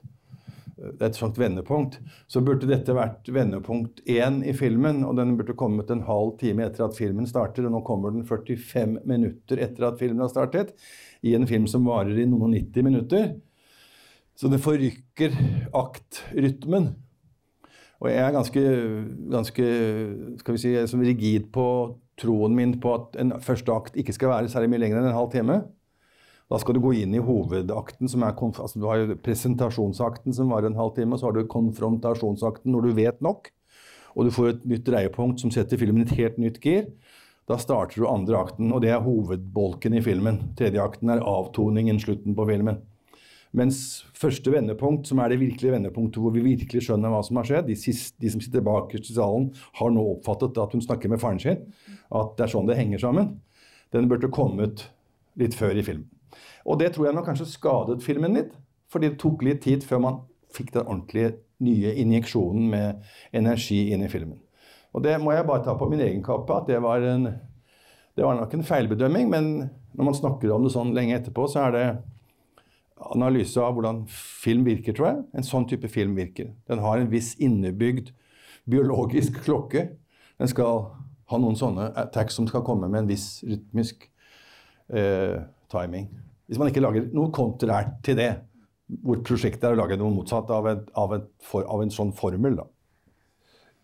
det er et sånt vendepunkt, så burde dette vært vendepunkt én i filmen. Og den burde kommet en halv time etter at filmen starter, og nå kommer den 45 minutter etter at filmen har startet. I en film som varer i noen og 90 minutter. Så det forrykker aktrytmen. Og jeg er ganske, ganske skal vi si, rigid på troen min på at en første akt ikke skal være særlig mye lenger enn en halv time. Da skal du gå inn i hovedakten, som er altså Du har jo presentasjonsakten som var en halv time, og så har du konfrontasjonsakten når du vet nok. Og du får et nytt dreiepunkt som setter filmen i et helt nytt gir. Da starter du andre akten, og det er hovedbolken i filmen. Tredje akten er avtoningen, slutten på filmen. Mens første vendepunkt, som er det virkelige vendepunktet hvor vi virkelig skjønner hva som har skjedd, de, siste, de som sitter bakerst i salen, har nå oppfattet at hun snakker med faren sin. At det er sånn det henger sammen. Den burde kommet litt før i filmen. Og det tror jeg nok kanskje skadet filmen litt. Fordi det tok litt tid før man fikk den ordentlige nye injeksjonen med energi inn i filmen. Og det må jeg bare ta på min egen kappe, at det var, en, det var nok en feilbedømming. Men når man snakker om det sånn lenge etterpå, så er det analyse av hvordan film virker, tror jeg. En sånn type film virker. Den har en viss innebygd biologisk klokke. Den skal ha noen sånne attacks som skal komme med en viss rytmisk eh, timing. Hvis man ikke lager noe kontrært til det, hvor prosjektet er å lage noe motsatt av, et, av, et for, av en sånn formel. da.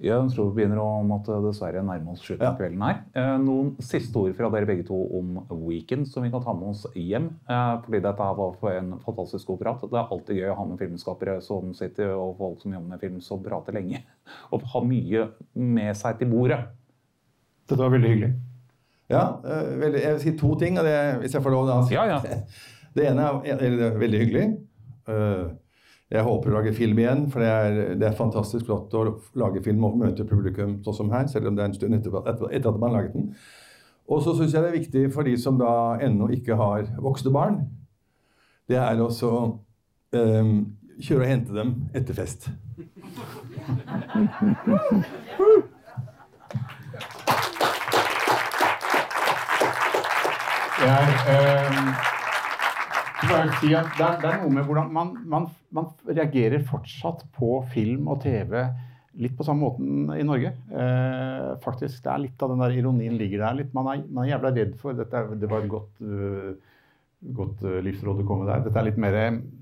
Jeg tror vi begynner å måtte dessverre nærme oss slutten av kvelden her. Eh, Noen siste ord fra dere begge to om Weekend som vi kan ta med oss hjem. eh, Fordi dette her var for en fantastisk god prat. Det er alltid gøy å ha med filmskapere som sitter og folk som jobber med film som prater lenge. Og har mye med seg til bordet. Dette var veldig hyggelig. Ja, eh, veldig, jeg vil si to ting, og det, hvis jeg får lov. Da. Det ene er, er veldig hyggelig. Eh, Jeg håper å lage film igjen, for det er, det er fantastisk flott å lage film og møte publikum sånn som her, selv om det er en stund etter, etter, etter at man har laget den. Og så syns jeg det er viktig for de som da ennå ikke har voksne barn, det er også um, kjøre og hente dem etter fest. Jeg eh, si det, er, det er noe med hvordan man, man, man reagerer fortsatt på film og TV litt på samme måten i Norge. Eh, faktisk, det er Litt av den der ironien ligger der. litt. Man er, man er jævla redd for dette, Det var et godt, uh, godt uh, livsråd å komme der. Dette er litt mer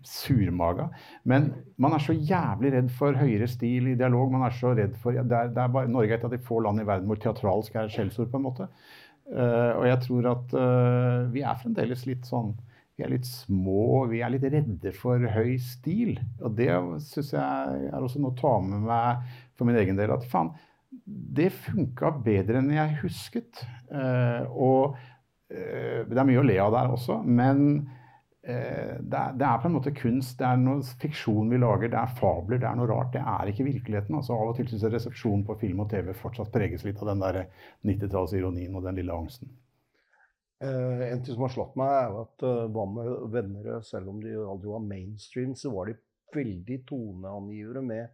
surmaga. Men man er så jævlig redd for høyere stil i dialog. Man er så redd for, det er, det bare, Norge er et av de få land i verden hvor teatralsk er skjellsord. på en måte. Eh, og jeg tror at eh, vi er fremdeles litt sånn Vi er litt små, vi er litt redde for høy stil. Og det syns jeg er også noe å ta med meg for min egen del. At faen, det funka bedre enn jeg husket. Eh, og det er mye å le av der også, men er, det er på en måte kunst. Det er noe fiksjon vi lager, det er fabler, det er noe rart. Det er ikke virkeligheten. altså Av og til syns jeg resepsjonen på film og TV fortsatt preges litt av den der 90-tallsironien og den lille angsten. Eh, en ting som har slått meg, er at uh, med Vennerød, selv om de aldri var mainstream, så var de veldig toneangivere med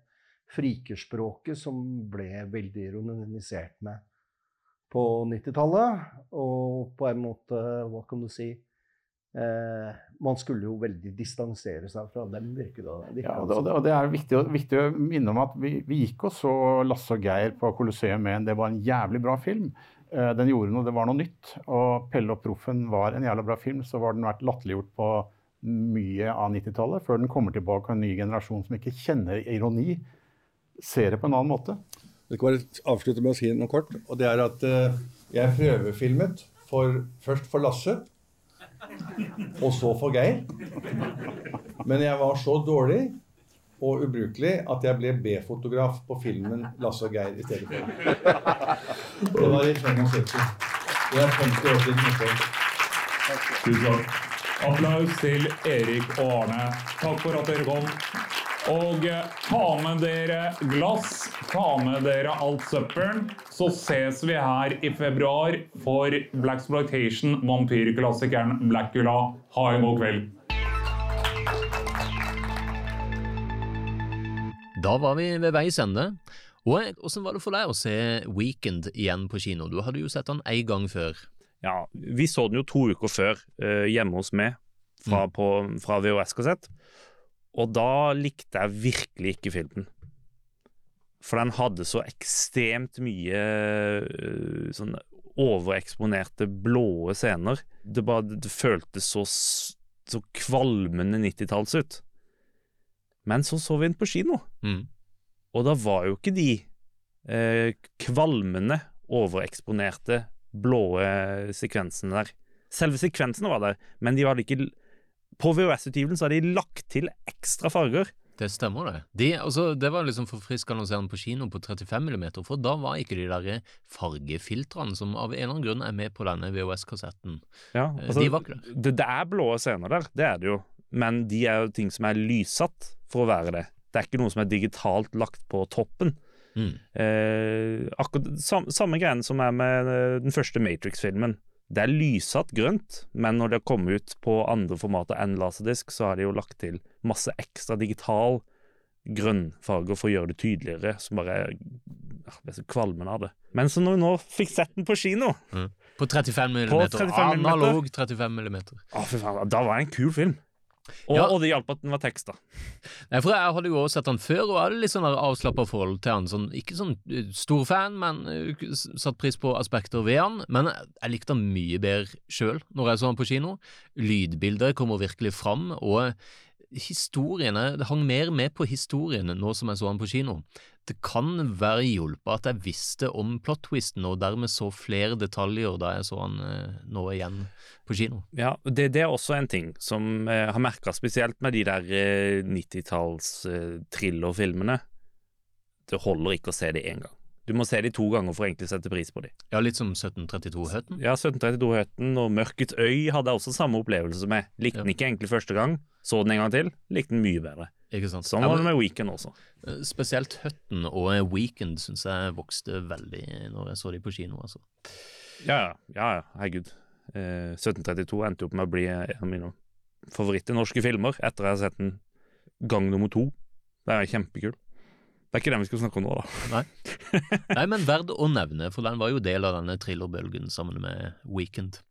frikerspråket, som ble veldig ironisert med på 90-tallet. Og på en måte, hva kan du si eh, Man skulle jo veldig distansere seg fra dem, virker det virker Ja, og det, og det er viktig, viktig å minne om at vi, vi gikk og så Lasse og Geir på Colosseum 1. Det var en jævlig bra film. Eh, Den gjorde noe, det var noe nytt. Og Pelle og Proffen var en jævla bra film. Så var den vært latterliggjort på mye av 90-tallet, før den kommer tilbake av en ny generasjon som ikke kjenner ironi, ser det på en annen måte. Jeg skal bare avslutte med å si noe kort. Og det er at eh, jeg prøvefilmet for, først for Lasse, og så for Geir. Men jeg var så dårlig og ubrukelig at jeg ble B-fotograf på filmen 'Lasse og Geir' i stedet for. Det var i 75. Det er 50 år siden. Tusen takk. Applaus til Erik og Arne. Takk for at dere kom. Og eh, ta med dere glass, ta med dere alt søppelen. Så ses vi her i februar for Black Exploitation, vampyrklassikeren Blackula. Ha en god kveld. Da var vi ved veis ende. Og Hvordan var det for deg å se Weekend igjen på kino? Du hadde jo sett den én gang før. Ja, vi så den jo to uker før eh, hjemme hos meg fra, Mm. på, fra VHS-kassett. Og da likte jeg virkelig ikke filmen. For den hadde så ekstremt mye uh, sånn overeksponerte blåe scener. Det, bare, det føltes så, så kvalmende 90-talls ut. Men så så vi den på kino, Mm. og da var jo ikke de uh, kvalmende, overeksponerte, blåe sekvensene der. Selve sekvensene var der, men de hadde ikke På VHS-utgivelsen så har de lagt til ekstra farger. Det stemmer, det. De, altså, det var liksom forfriskende å se den på kino på 35 mm, for da var ikke de der fargefiltrene som av en eller annen grunn er med på denne VHS-kassetten. Ja, Eh, altså, de var ikke der. det, det er blå scener der, det er det jo. Men de er jo ting som er lyssatt for å være det. Det er ikke noe som er digitalt lagt på toppen. Mm. Eh, akkurat sam, Samme greien som er med eh, den første Matrix-filmen. Det er lyssatt grønt, men når det har kommet ut på andre formater enn laserdisk, så har de jo lagt til masse ekstra digital grønnfarger for å gjøre det tydeligere, som bare er Jeg blir så kvalmen av det. Men så når vi nå fikk sett den på kino Mm. På 35 mm. På 35 mm. Analog 35 mm. Å, fy faen, da var det en kul film. Og, Ja. og det hjalp at den var teksta. Nei, for Jeg hadde jo også sett han før, og jeg hadde litt sånn avslappa forhold til han. Sånn, ikke sånn eh, stor fan, men eh, satt pris på aspekter ved han. Men jeg, jeg likte han mye bedre sjøl når jeg så han på kino. Lydbildet kommer virkelig fram, og historiene Det hang mer med på historiene nå som jeg så han på kino. Det kan være hjulpet at jeg visste om plot-twisten, og dermed så flere detaljer da jeg så han eh, nå igjen på kino. Ja, det, det er også en ting som jeg har merka spesielt med de der eh, 90-talls eh. Det holder ikke å se det én gang. Du må se de to ganger for å egentlig sette pris på de. Ja, litt som 1732-høtten. Ja, 1732-høtten og Mørkets øy hadde jeg også samme opplevelse med. Likte den ikke egentlig første gang, så den en gang til, likte den mye bedre. Ikke sant? Sånn var det med Weekend også. Eh, Spesielt Høtten og Weekend syns jeg vokste veldig når jeg så de på kino. altså. Ja, ja, ja, ja, herregud. Eh, 1732 endte opp med å bli en av mine favoritter norske filmer etter jeg har sett den gang nummer to. Det er kjempekul. Det er ikke den vi skal snakke om nå, da. Nei. Nei, men verd å nevne, for den var jo del av denne thrillerbølgen sammen med Weekend.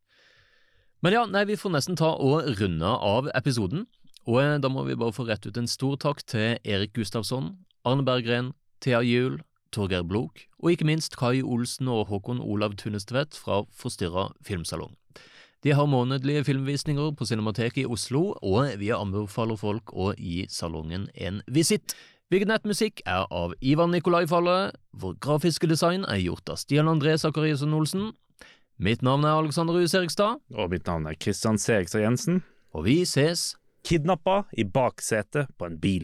Men ja, nei, vi får nesten ta og runde av episoden. Og eh, da må vi bare få rett ut en stor takk til Erik Gustavsson, Arne Berggren, Thea Juel, Torgeir Blok, og ikke minst Kai Olsen og Håkon Olav Tunnestvedt fra Forstyrra filmsalong. De har månedlige filmvisninger på Cinemateket i Oslo, og vi anbefaler folk å gi salongen en visitt. Vignettmusikk er av Ivan Nikolai Falle, vår grafiske design er gjort av Stian André Sakariassen Olsen. Mitt navn er Alexander Ruus Erikstad. Og mitt navn er Christian Serigstad Jensen. Og vi ses Kidnappa i baksetet på en bil.